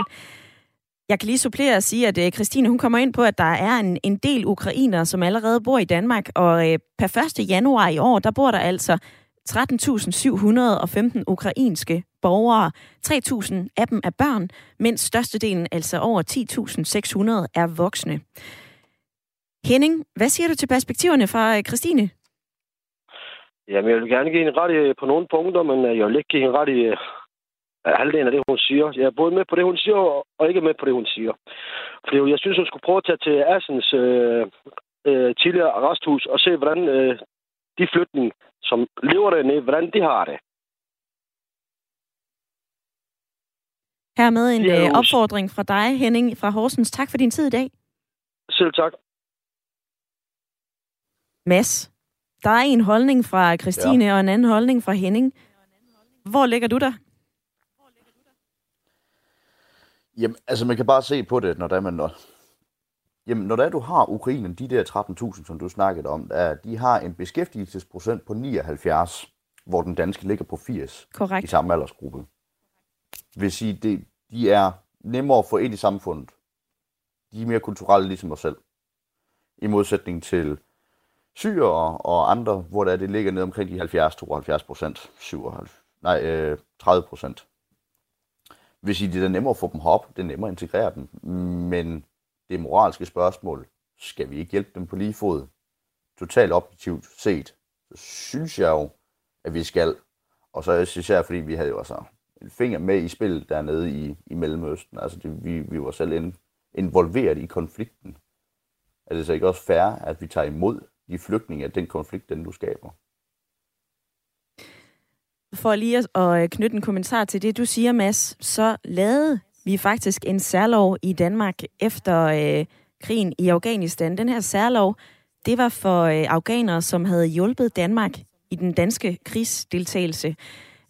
Jeg kan lige supplere og sige, at uh, Christine hun kommer ind på, at der er en, en del ukrainere, som allerede bor i Danmark, og per 1. januar i år, der bor der altså 13.715 ukrainske borgere. 3.000 af dem er børn, mens størstedelen, altså over 10.600, er voksne. Henning, hvad siger du til perspektiverne fra øh, Christine? Jamen, jeg vil gerne give en ret øh, på nogle punkter, men øh, jeg vil ikke give en ret i halvdelen af det, hun siger. Jeg er både med på det, hun siger, og ikke med på det, hun siger. Fordi jeg synes, hun skulle prøve at tage til Assens øh, øh, tidligere arresthus og se, hvordan øh, de flygtninge, som lever dernede, hvordan de har det. Hermed en ja, opfordring fra dig, Henning fra Horsens. Tak for din tid i dag. Selv tak. Mads, der er en holdning fra Christine ja. og en anden holdning fra Henning. Hvor ligger du der? Jamen, altså man kan bare se på det, når der man når, jamen, når der du har Ukraine, de der 13.000, som du snakkede om, der, de har en beskæftigelsesprocent på 79, hvor den danske ligger på 80 Korrekt. i samme aldersgruppe. Vil sige, det, de er nemmere at få ind i samfundet. De er mere kulturelle ligesom os selv. I modsætning til syre og andre, hvor der det ligger ned omkring de 70-72 procent, nej, øh, 30 procent. Hvis sige, det er nemmere at få dem herop, det er nemmere at integrere dem, men det moralske spørgsmål, skal vi ikke hjælpe dem på lige fod? Totalt objektivt set, så synes jeg jo, at vi skal. Og så synes jeg, fordi vi havde jo altså en finger med i spillet dernede i, i Mellemøsten. Altså det, vi, vi var selv in, involveret i konflikten. Er det så ikke også fair, at vi tager imod de flygtninge af den konflikt, den du skaber? For lige at øh, knytte en kommentar til det, du siger, Mads, så lavede vi faktisk en særlov i Danmark efter øh, krigen i Afghanistan. Den her særlov, det var for øh, afghanere, som havde hjulpet Danmark i den danske krigsdeltagelse.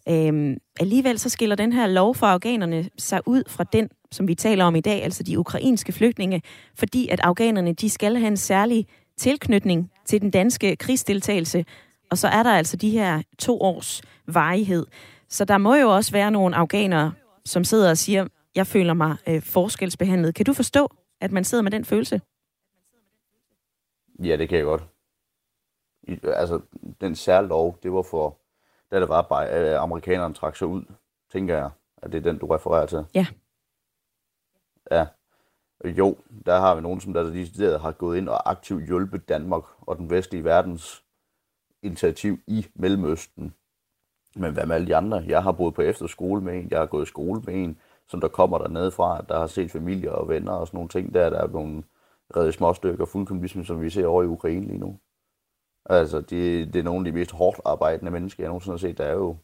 Øhm, alligevel så skiller den her lov for afghanerne sig ud fra den, som vi taler om i dag, altså de ukrainske flygtninge, fordi at afghanerne de skal have en særlig tilknytning til den danske krigsdeltagelse, og så er der altså de her to års varighed. Så der må jo også være nogle afghanere, som sidder og siger, jeg føler mig øh, forskelsbehandlet. Kan du forstå, at man sidder med den følelse? Ja, det kan jeg godt. I, altså, den særlov, det var for, da det var bare, at amerikanerne trak sig ud, tænker jeg, at det er den, du refererer til. Ja. Ja. Jo, der har vi nogen, som der decideret har gået ind og aktivt hjulpet Danmark og den vestlige verdens initiativ i Mellemøsten. Men hvad med alle de andre? Jeg har boet på efterskole med en, jeg har gået i skole med en, som der kommer dernede fra, der har set familier og venner og sådan nogle ting der, der er nogle redde småstykker, fuldkommen ligesom som vi ser over i Ukraine lige nu. Altså, det, det er nogle af de mest hårdt arbejdende mennesker, jeg nogensinde har set. Der er jo,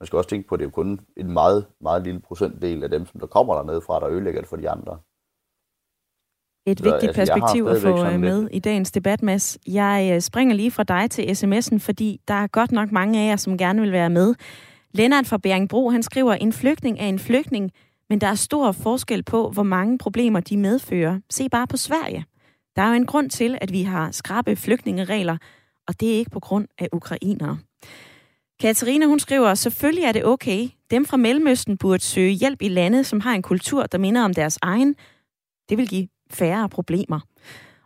man skal også tænke på, at det er jo kun en meget, meget lille procentdel af dem, som der kommer dernede fra, der ødelægger det for de andre. Et så, vigtigt altså, perspektiv at få øh, med lidt. i dagens debat, Mads. Jeg øh, springer lige fra dig til sms'en, fordi der er godt nok mange af jer, som gerne vil være med. Lennart fra Bjerringbro, han skriver, en flygtning er en flygtning, men der er stor forskel på, hvor mange problemer de medfører. Se bare på Sverige. Der er jo en grund til, at vi har skrabe flygtningeregler, og det er ikke på grund af ukrainere. Katarina, hun skriver, selvfølgelig er det okay. Dem fra Mellemøsten burde søge hjælp i lande, som har en kultur, der minder om deres egen. Det vil give færre problemer.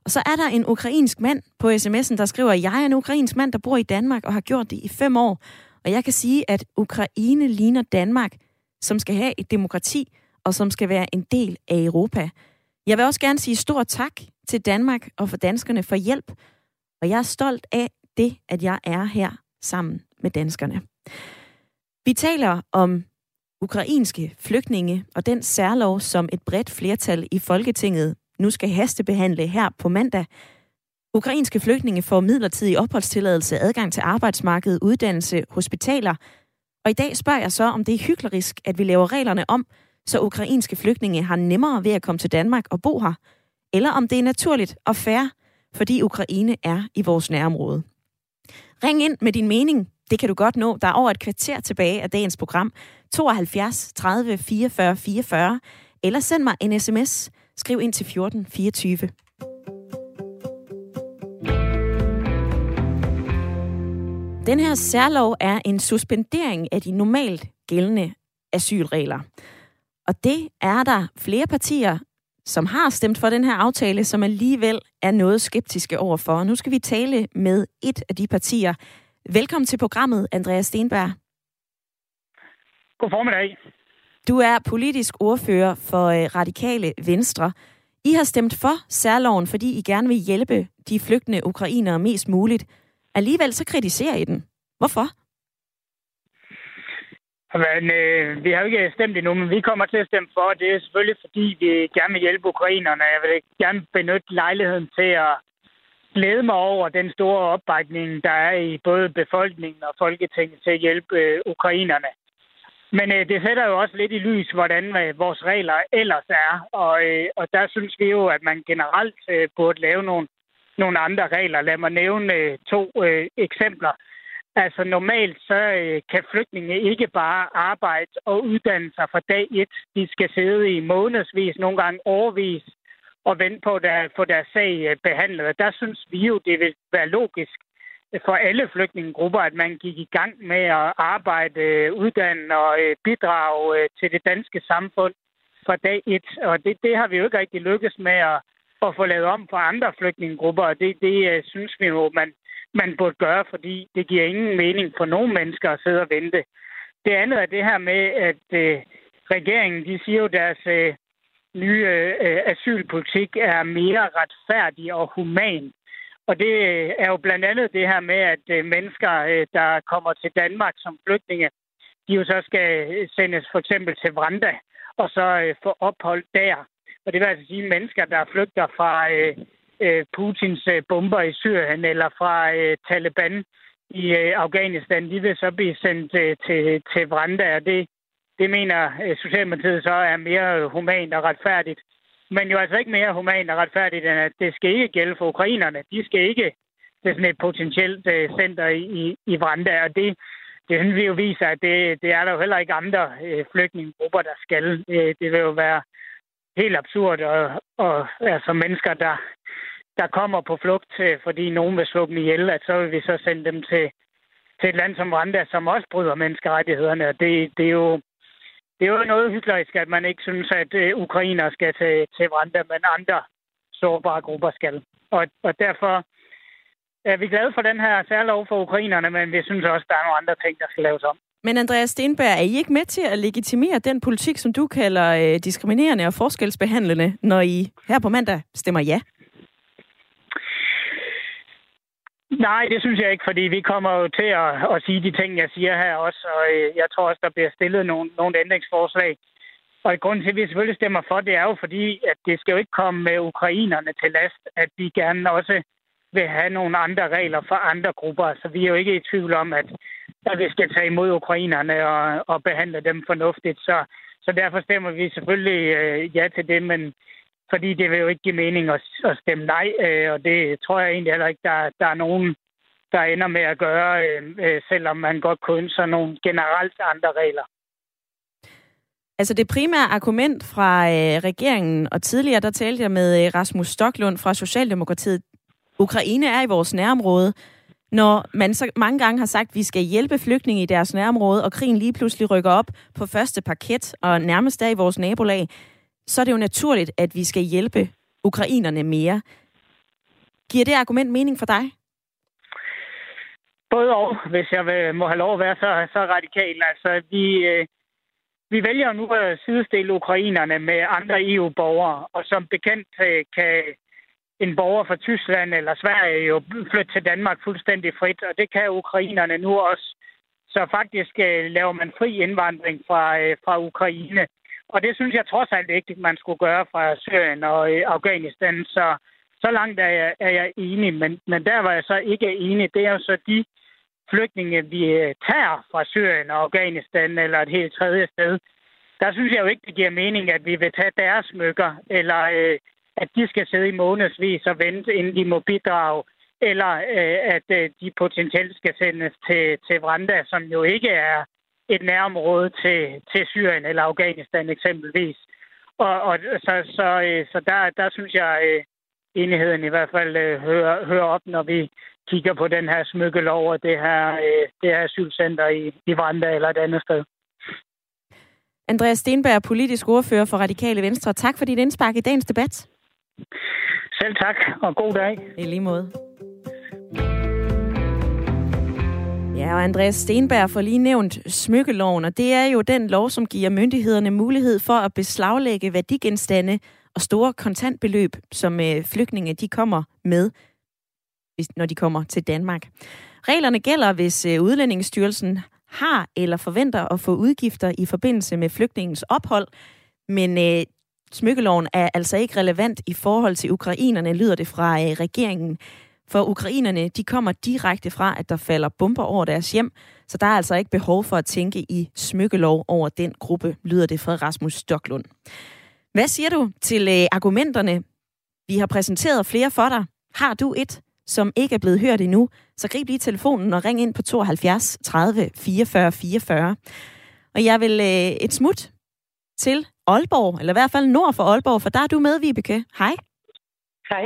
Og så er der en ukrainsk mand på sms'en, der skriver, jeg er en ukrainsk mand, der bor i Danmark og har gjort det i fem år. Og jeg kan sige, at Ukraine ligner Danmark, som skal have et demokrati og som skal være en del af Europa. Jeg vil også gerne sige stor tak til Danmark og for danskerne for hjælp. Og jeg er stolt af det, at jeg er her sammen med danskerne. Vi taler om ukrainske flygtninge og den særlov, som et bredt flertal i Folketinget nu skal hastebehandle her på mandag. Ukrainske flygtninge får midlertidig opholdstilladelse, adgang til arbejdsmarkedet, uddannelse, hospitaler. Og i dag spørger jeg så, om det er hyklerisk, at vi laver reglerne om, så ukrainske flygtninge har nemmere ved at komme til Danmark og bo her, eller om det er naturligt og fair, fordi Ukraine er i vores nærområde. Ring ind med din mening. Det kan du godt nå. Der er over et kvarter tilbage af dagens program. 72 30 44 44. Eller send mig en sms Skriv ind til 14 24. Den her særlov er en suspendering af de normalt gældende asylregler. Og det er der flere partier, som har stemt for den her aftale, som alligevel er noget skeptiske overfor. Nu skal vi tale med et af de partier, Velkommen til programmet, Andreas Stenberg. God formiddag. Du er politisk ordfører for øh, Radikale Venstre. I har stemt for særloven, fordi I gerne vil hjælpe de flygtende ukrainere mest muligt. Alligevel så kritiserer I den. Hvorfor? Men, øh, vi har jo ikke stemt endnu, men vi kommer til at stemme for. Det er selvfølgelig, fordi vi gerne vil hjælpe ukrainerne. Jeg vil gerne benytte lejligheden til at glæde mig over den store opbakning, der er i både befolkningen og Folketinget til at hjælpe øh, ukrainerne. Men øh, det sætter jo også lidt i lys, hvordan øh, vores regler ellers er. Og, øh, og der synes vi jo, at man generelt øh, burde lave nogle, nogle andre regler. Lad mig nævne øh, to øh, eksempler. Altså normalt så øh, kan flygtninge ikke bare arbejde og uddanne sig fra dag et. De skal sidde i månedsvis, nogle gange overvis, og vente på at få deres sag øh, behandlet. Der synes vi jo, det vil være logisk øh, for alle flygtningegrupper, at man gik i gang med at arbejde, øh, uddanne og øh, bidrage øh, til det danske samfund fra dag et. Og det, det har vi jo ikke rigtig lykkes med at, at få lavet om for andre flygtningegrupper, og det, det øh, synes vi jo, man man burde gøre, fordi det giver ingen mening for nogen mennesker at sidde og vente. Det andet er det her med, at øh, regeringen, de siger jo, deres øh, nye øh, asylpolitik er mere retfærdig og human. Og det øh, er jo blandt andet det her med, at øh, mennesker, øh, der kommer til Danmark som flygtninge, de jo så skal øh, sendes for eksempel til Vranda og så øh, få ophold der. Og det vil altså sige mennesker, der flygter fra øh, øh, Putins øh, bomber i Syrien eller fra øh, Taliban i øh, Afghanistan, de vil så blive sendt øh, til, til Vranda, og det, det mener øh, Socialdemokratiet så er mere humant og retfærdigt. Men jo altså ikke mere humant og retfærdigt, end at det skal ikke gælde for ukrainerne. De skal ikke til sådan et potentielt øh, center i, i, i Vranda, og det, det synes vi jo viser, at det, det er der jo heller ikke andre øh, flygtningegrupper, der skal. Øh, det vil jo være helt absurd, og, og altså mennesker, der der kommer på flugt, fordi nogen vil slå dem ihjel, at så vil vi så sende dem til, til et land som Rwanda, som også bryder menneskerettighederne. Det, det, er jo, det er jo noget hyggeligt, at man ikke synes, at øh, ukrainer skal til, til Rwanda, men andre sårbare grupper skal. Og, og derfor er vi glade for den her særlov for ukrainerne, men vi synes også, at der er nogle andre ting, der skal laves om. Men Andreas Stenberg, er I ikke med til at legitimere den politik, som du kalder øh, diskriminerende og forskelsbehandlende, når I her på mandag stemmer ja? Nej, det synes jeg ikke, fordi vi kommer jo til at, at sige de ting, jeg siger her også, og øh, jeg tror også, der bliver stillet nogle, nogle ændringsforslag. Og grunden til, at vi selvfølgelig stemmer for, det er jo fordi, at det skal jo ikke komme med ukrainerne til last, at vi gerne også vil have nogle andre regler for andre grupper. Så vi er jo ikke i tvivl om, at, at vi skal tage imod ukrainerne og, og behandle dem fornuftigt. Så, så derfor stemmer vi selvfølgelig øh, ja til det, men fordi det vil jo ikke give mening at, at stemme nej, øh, og det tror jeg egentlig heller ikke, der, der er nogen, der ender med at gøre, øh, øh selvom man godt kunne ønske nogle generelt andre regler. Altså det primære argument fra øh, regeringen, og tidligere der talte jeg med øh, Rasmus Stoklund fra Socialdemokratiet, Ukraine er i vores nærområde. Når man så mange gange har sagt, at vi skal hjælpe flygtninge i deres nærområde, og krigen lige pludselig rykker op på første parket, og nærmest der i vores nabolag, så er det jo naturligt, at vi skal hjælpe ukrainerne mere. Giver det argument mening for dig? Både og, hvis jeg må have lov at være så, så radikal. Altså, vi, øh, vi vælger nu at sidestille ukrainerne med andre EU-borgere, og som bekendt øh, kan en borger fra Tyskland eller Sverige jo flytte til Danmark fuldstændig frit, og det kan ukrainerne nu også. Så faktisk øh, laver man fri indvandring fra, øh, fra Ukraine. Og det synes jeg trods alt ikke, man skulle gøre fra Syrien og øh, Afghanistan. Så, så langt er jeg, er jeg enig. Men, men der, var jeg så ikke enig, det er jo så de flygtninge, vi øh, tager fra Syrien og Afghanistan eller et helt tredje sted. Der synes jeg jo ikke, det giver mening, at vi vil tage deres smykker, eller øh, at de skal sidde i månedsvis og vente, inden de må bidrage, eller øh, at øh, de potentielt skal sendes til, til Vranda, som jo ikke er et nærområde til, til Syrien eller Afghanistan eksempelvis. Og, og så, så, øh, så der, der synes jeg, øh, enigheden i hvert fald øh, hører, hører op, når vi kigger på den her smykkelov og det her, øh, det her asylcenter i, i Vranda eller et andet sted. Andreas Stenberg, politisk ordfører for Radikale Venstre. Tak for dit indspark i dagens debat. Selv tak, og god dag. I lige måde. Ja, og Andreas Stenberg får lige nævnt smykkeloven, og det er jo den lov, som giver myndighederne mulighed for at beslaglægge værdigenstande og store kontantbeløb, som øh, flygtninge de kommer med, når de kommer til Danmark. Reglerne gælder, hvis øh, Udlændingsstyrelsen har eller forventer at få udgifter i forbindelse med flygtningens ophold, men øh, smykkeloven er altså ikke relevant i forhold til ukrainerne, lyder det fra øh, regeringen. For ukrainerne, de kommer direkte fra, at der falder bomber over deres hjem, så der er altså ikke behov for at tænke i smykkelov over den gruppe, lyder det fra Rasmus Stoklund. Hvad siger du til øh, argumenterne? Vi har præsenteret flere for dig. Har du et, som ikke er blevet hørt endnu, så grib lige telefonen og ring ind på 72 30 44 44. Og jeg vil øh, et smut til Aalborg, eller i hvert fald nord for Aalborg, for der er du med, Vibeke. Hej. Hej,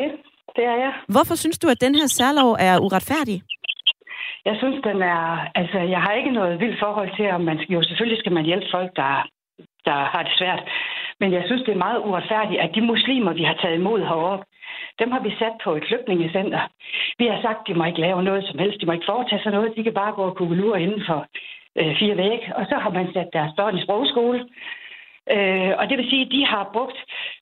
det er jeg. Hvorfor synes du, at den her særlov er uretfærdig? Jeg synes, den er... Altså, jeg har ikke noget vildt forhold til, om man... Jo, selvfølgelig skal man hjælpe folk, der, der har det svært. Men jeg synes, det er meget uretfærdigt, at de muslimer, vi har taget imod heroppe, dem har vi sat på et flygtningecenter. Vi har sagt, de må ikke lave noget som helst. De må ikke foretage sig noget. De kan bare gå og kugelure inden for øh, fire væg. Og så har man sat deres børn i sprogskole. Øh, og det vil sige, at de har brugt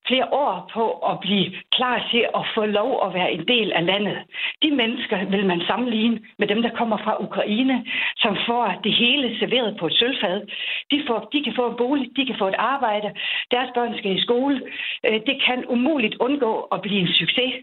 flere år på at blive klar til at få lov at være en del af landet. De mennesker vil man sammenligne med dem, der kommer fra Ukraine, som får det hele serveret på et sølvfad. De, får, de kan få en bolig, de kan få et arbejde, deres børn skal i skole. Øh, det kan umuligt undgå at blive en succes.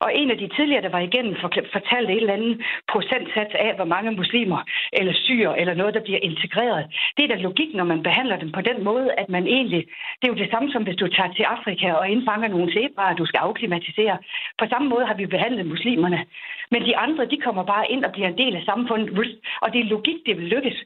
Og en af de tidligere, der var igennem, fortalte et eller andet procentsats af, hvor mange muslimer eller syre eller noget, der bliver integreret. Det er da logik, når man behandler dem på den måde, at man egentlig... Det er jo det samme som, hvis du tager til Afrika Øh, og indfanger nogle zebraer, du skal afklimatisere. På samme måde har vi behandlet muslimerne. Men de andre, de kommer bare ind og bliver en del af samfundet, og det er logik, det vil lykkes.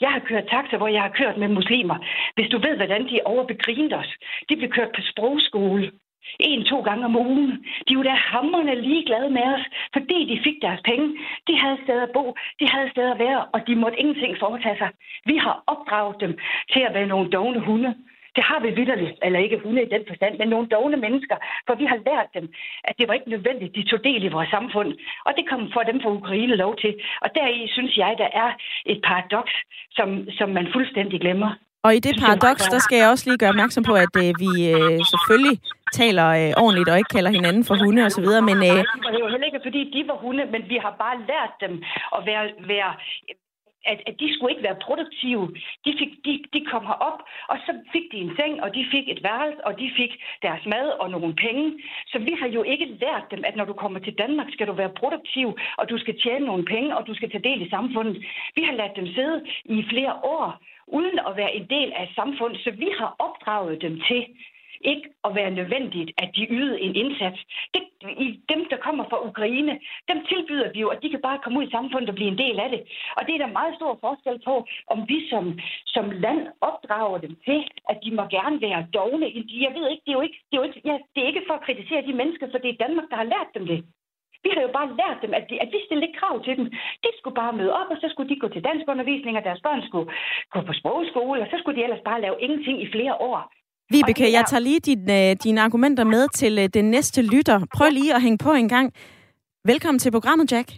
Jeg har kørt taxa, hvor jeg har kørt med muslimer. Hvis du ved, hvordan de overbegrinte os. De blev kørt på sprogskole. En, to gange om ugen. De var da hammerne ligeglade med os, fordi de fik deres penge. De havde sted at bo, de havde sted at være, og de måtte ingenting foretage sig. Vi har opdraget dem til at være nogle dogne hunde. Det har vi vidderligt, eller ikke hunde i den forstand, men nogle dogne mennesker, for vi har lært dem, at det var ikke nødvendigt, de tog del i vores samfund. Og det kom for dem fra Ukraine lov til. Og deri synes jeg, der er et paradoks, som, som man fuldstændig glemmer. Og i det paradoks, der skal jeg også lige gøre opmærksom på, at øh, vi øh, selvfølgelig taler øh, ordentligt og ikke kalder hinanden for hunde osv., men... Øh... Det er jo heller ikke, fordi de var hunde, men vi har bare lært dem at være, være at, at de skulle ikke være produktive. De, fik, de, de kom herop, og så fik de en seng, og de fik et værelse, og de fik deres mad og nogle penge. Så vi har jo ikke lært dem, at når du kommer til Danmark, skal du være produktiv, og du skal tjene nogle penge, og du skal tage del i samfundet. Vi har ladt dem sidde i flere år, uden at være en del af samfundet, så vi har opdraget dem til ikke at være nødvendigt, at de ydede en indsats. Det, i dem, der kommer fra Ukraine, dem tilbyder vi jo, at de kan bare komme ud i samfundet og blive en del af det. Og det er der meget stor forskel på, om vi som, som land opdrager dem til, at de må gerne være dogne. Jeg ved ikke, det er jo ikke, det er jo ikke, ja, det er ikke for at kritisere de mennesker, for det er Danmark, der har lært dem det. Vi har jo bare lært dem, at, de, at vi stillede ikke krav til dem. De skulle bare møde op, og så skulle de gå til danskundervisning, og deres børn skulle gå på sprogskole, og så skulle de ellers bare lave ingenting i flere år. Vibeke, jeg tager lige din, øh, dine argumenter med til øh, den næste lytter. Prøv lige at hænge på en gang. Velkommen til programmet, Jack.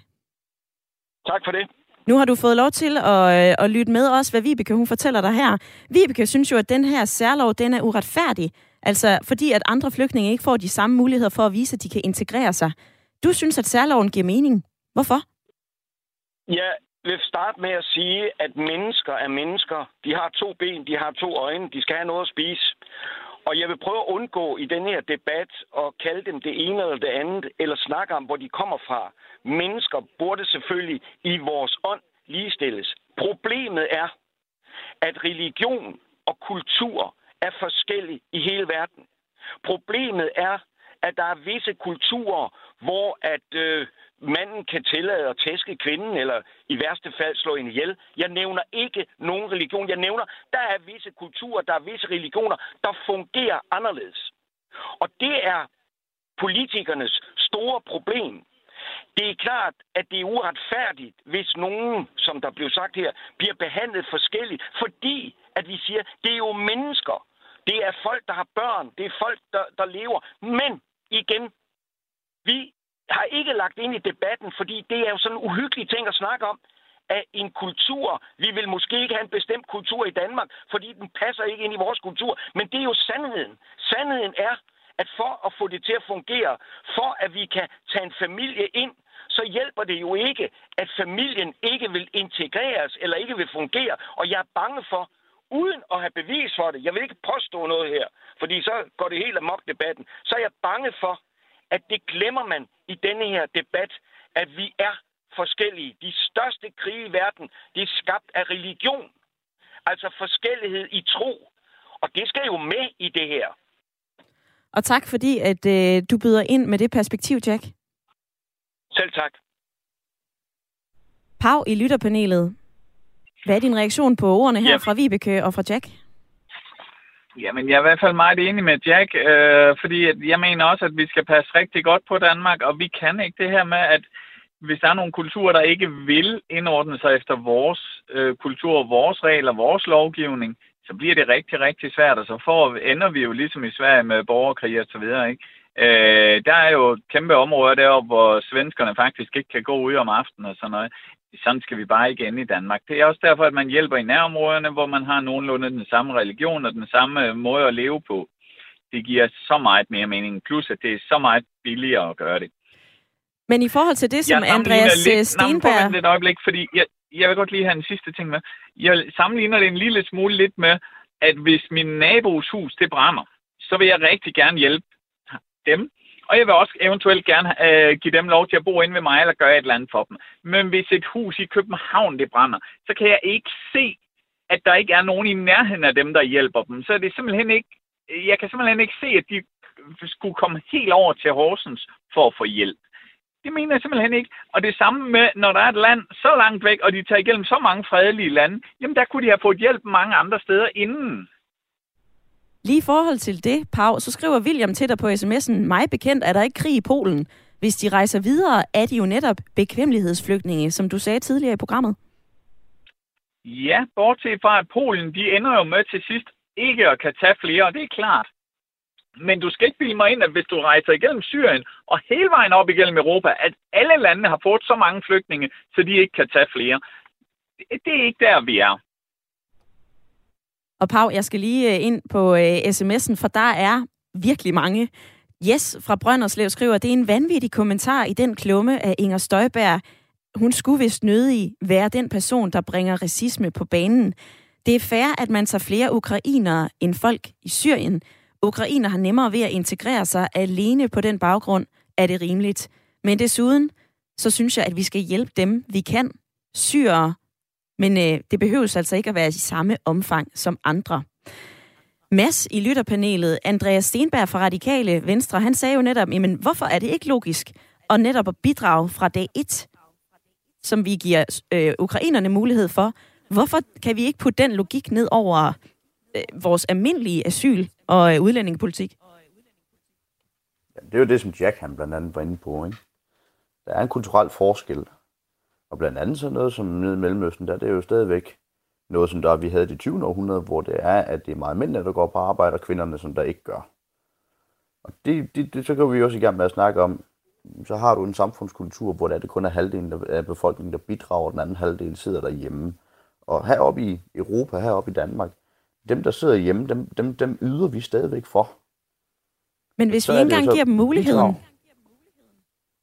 Tak for det. Nu har du fået lov til at, øh, at lytte med os, hvad Vibeke hun fortæller dig her. Vibeke synes jo, at den her særlov, den er uretfærdig. Altså fordi, at andre flygtninge ikke får de samme muligheder for at vise, at de kan integrere sig. Du synes, at særloven giver mening. Hvorfor? Ja, vil starte med at sige, at mennesker er mennesker. De har to ben, de har to øjne, de skal have noget at spise. Og jeg vil prøve at undgå i den her debat at kalde dem det ene eller det andet, eller snakke om, hvor de kommer fra. Mennesker burde selvfølgelig i vores ånd ligestilles. Problemet er, at religion og kultur er forskellig i hele verden. Problemet er, at der er visse kulturer, hvor at øh, manden kan tillade at tæske kvinden, eller i værste fald slå hende ihjel. Jeg nævner ikke nogen religion. Jeg nævner, der er visse kulturer, der er visse religioner, der fungerer anderledes. Og det er politikernes store problem. Det er klart, at det er uretfærdigt, hvis nogen, som der blev sagt her, bliver behandlet forskelligt, fordi at vi siger, det er jo mennesker. Det er folk, der har børn. Det er folk, der, der lever. Men igen, vi har ikke lagt ind i debatten, fordi det er jo sådan en uhyggelig ting at snakke om, af en kultur. Vi vil måske ikke have en bestemt kultur i Danmark, fordi den passer ikke ind i vores kultur. Men det er jo sandheden. Sandheden er, at for at få det til at fungere, for at vi kan tage en familie ind, så hjælper det jo ikke, at familien ikke vil integreres eller ikke vil fungere. Og jeg er bange for, uden at have bevis for det, jeg vil ikke påstå noget her, fordi så går det helt amok debatten, så er jeg bange for, at det glemmer man i denne her debat, at vi er forskellige. De største krige i verden, det er skabt af religion. Altså forskellighed i tro. Og det skal jo med i det her. Og tak fordi, at øh, du byder ind med det perspektiv, Jack. Selv tak. Pau i lytterpanelet. Hvad er din reaktion på ordene her ja. fra Vibeke og fra Jack? Jamen, jeg er i hvert fald meget enig med Jack, øh, fordi jeg mener også, at vi skal passe rigtig godt på Danmark, og vi kan ikke det her med, at hvis der er nogle kulturer, der ikke vil indordne sig efter vores øh, kultur, vores regler, vores lovgivning, så bliver det rigtig, rigtig svært, og så får, ender vi jo ligesom i Sverige med borgerkrig og så videre, ikke? Øh, der er jo kæmpe områder deroppe, hvor svenskerne faktisk ikke kan gå ud om aftenen og sådan noget. Sådan skal vi bare ikke ende i Danmark. Det er også derfor, at man hjælper i nærområderne, hvor man har nogenlunde den samme religion og den samme måde at leve på. Det giver så meget mere mening. Plus, at det er så meget billigere at gøre det. Men i forhold til det, som jeg Andreas lidt, Stenberg... Nej, et øjeblik, fordi jeg, jeg vil godt lige have en sidste ting med. Jeg sammenligner det en lille smule lidt med, at hvis min nabos hus, det brænder, så vil jeg rigtig gerne hjælpe dem. Og jeg vil også eventuelt gerne øh, give dem lov til at bo inde ved mig, eller gøre et eller andet for dem. Men hvis et hus i København, det brænder, så kan jeg ikke se, at der ikke er nogen i nærheden af dem, der hjælper dem. Så det er simpelthen ikke, jeg kan simpelthen ikke se, at de skulle komme helt over til Horsens for at få hjælp. Det mener jeg simpelthen ikke. Og det samme med, når der er et land så langt væk, og de tager igennem så mange fredelige lande, jamen der kunne de have fået hjælp mange andre steder inden. Lige i forhold til det, Pau, så skriver William til dig på sms'en, mig bekendt er der ikke krig i Polen. Hvis de rejser videre, er de jo netop bekvemmelighedsflygtninge, som du sagde tidligere i programmet. Ja, bortset fra, at Polen, de ender jo med til sidst ikke at kan tage flere, og det er klart. Men du skal ikke bilde mig ind, at hvis du rejser igennem Syrien og hele vejen op igennem Europa, at alle landene har fået så mange flygtninge, så de ikke kan tage flere. Det er ikke der, vi er. Og Pau, jeg skal lige øh, ind på øh, sms'en, for der er virkelig mange. Yes fra Brønderslev skriver, det er en vanvittig kommentar i den klumme af Inger Støjberg. Hun skulle vist nødig være den person, der bringer racisme på banen. Det er fair, at man tager flere ukrainere end folk i Syrien. Ukrainer har nemmere ved at integrere sig alene på den baggrund, er det rimeligt. Men desuden, så synes jeg, at vi skal hjælpe dem, vi kan. Syrere, men øh, det behøves altså ikke at være i samme omfang som andre. Mads i lytterpanelet, Andreas Stenberg fra Radikale Venstre, han sagde jo netop, jamen hvorfor er det ikke logisk at netop at bidrage fra dag 1, som vi giver øh, ukrainerne mulighed for? Hvorfor kan vi ikke putte den logik ned over øh, vores almindelige asyl- og øh, udlændingepolitik? Ja, det er jo det, som Jack han blandt andet var inde på. Ikke? Der er en kulturel forskel og blandt andet sådan noget som nede i Mellemøsten, der er det jo stadigvæk noget, som der vi havde i det 20. århundrede, hvor det er, at det er meget mændene, der går på arbejde, og kvinderne, som der ikke gør. Og det, det, det så kan vi også i gang med at snakke om, så har du en samfundskultur, hvor det, er, det kun er halvdelen af befolkningen, der bidrager, og den anden halvdel sidder derhjemme. Og heroppe i Europa, heroppe i Danmark, dem, der sidder hjemme, dem, dem, dem yder vi stadigvæk for. Men hvis så vi ikke engang giver dem muligheden?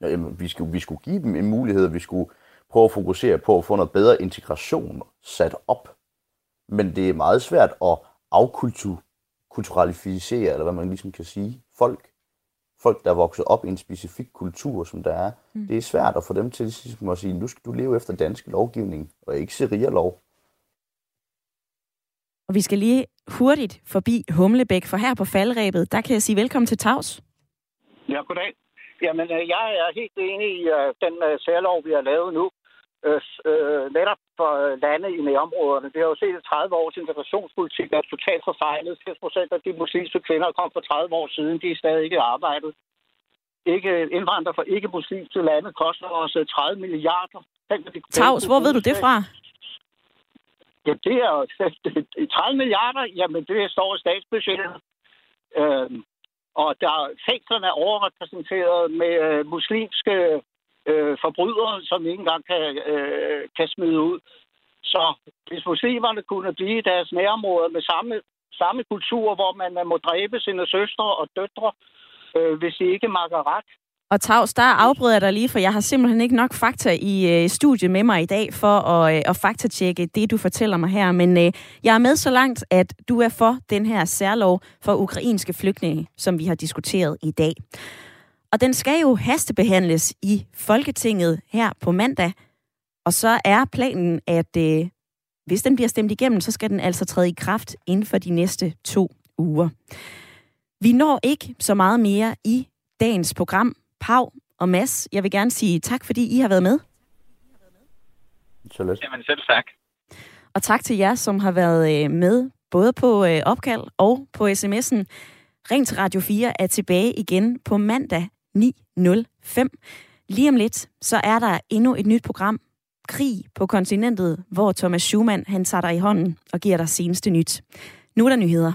Ja, jamen, vi, skulle, vi skulle give dem en mulighed, vi skulle prøve at fokusere på at få noget bedre integration sat op. Men det er meget svært at afkulturalisere, eller hvad man ligesom kan sige, folk. Folk, der er vokset op i en specifik kultur, som der er. Mm. Det er svært at få dem til ligesom at sige, nu skal du leve efter dansk lovgivning, og ikke sharia-lov. Og vi skal lige hurtigt forbi Humlebæk, for her på faldrebet, der kan jeg sige velkommen til Tavs. Ja, goddag. Jamen, øh, jeg er helt enig i uh, den uh, særlov, vi har lavet nu øh, øh, netop for øh, lande i nærområderne. Vi har jo set, at 30 års integrationspolitik er totalt forfejlet. 80 procent af de muslimske kvinder kom for 30 år siden. De er stadig ikke arbejdet. Ikke indvandrere fra ikke-muslimske lande koster os 30 øh, milliarder. Tavs, hvor ved du det fra? Ja, det er 30 [LAUGHS] milliarder. Jamen, det står i statsbudgettet. Øhm, og der fængslerne er overrepræsenteret med øh, muslimske øh, forbrydere, som ikke engang kan, øh, kan smide ud. Så hvis muslimerne kunne blive i deres nærområder med samme, samme kultur, hvor man må dræbe sine søstre og døtre, øh, hvis de ikke makker ret, og Tavs, der afbryder jeg dig lige, for jeg har simpelthen ikke nok fakta i øh, studiet med mig i dag for at, øh, at faktatjekke det, du fortæller mig her. Men øh, jeg er med så langt, at du er for den her særlov for ukrainske flygtninge, som vi har diskuteret i dag. Og den skal jo hastebehandles i Folketinget her på mandag. Og så er planen, at øh, hvis den bliver stemt igennem, så skal den altså træde i kraft inden for de næste to uger. Vi når ikke så meget mere i dagens program, Pau og Mads, jeg vil gerne sige tak, fordi I har været med. Så let. Jamen selv tak. Og tak til jer, som har været øh, med, både på øh, opkald og på sms'en. Ring til Radio 4 er tilbage igen på mandag 9.05. Lige om lidt, så er der endnu et nyt program, Krig på kontinentet, hvor Thomas Schumann han tager dig i hånden og giver dig seneste nyt. Nu er der nyheder.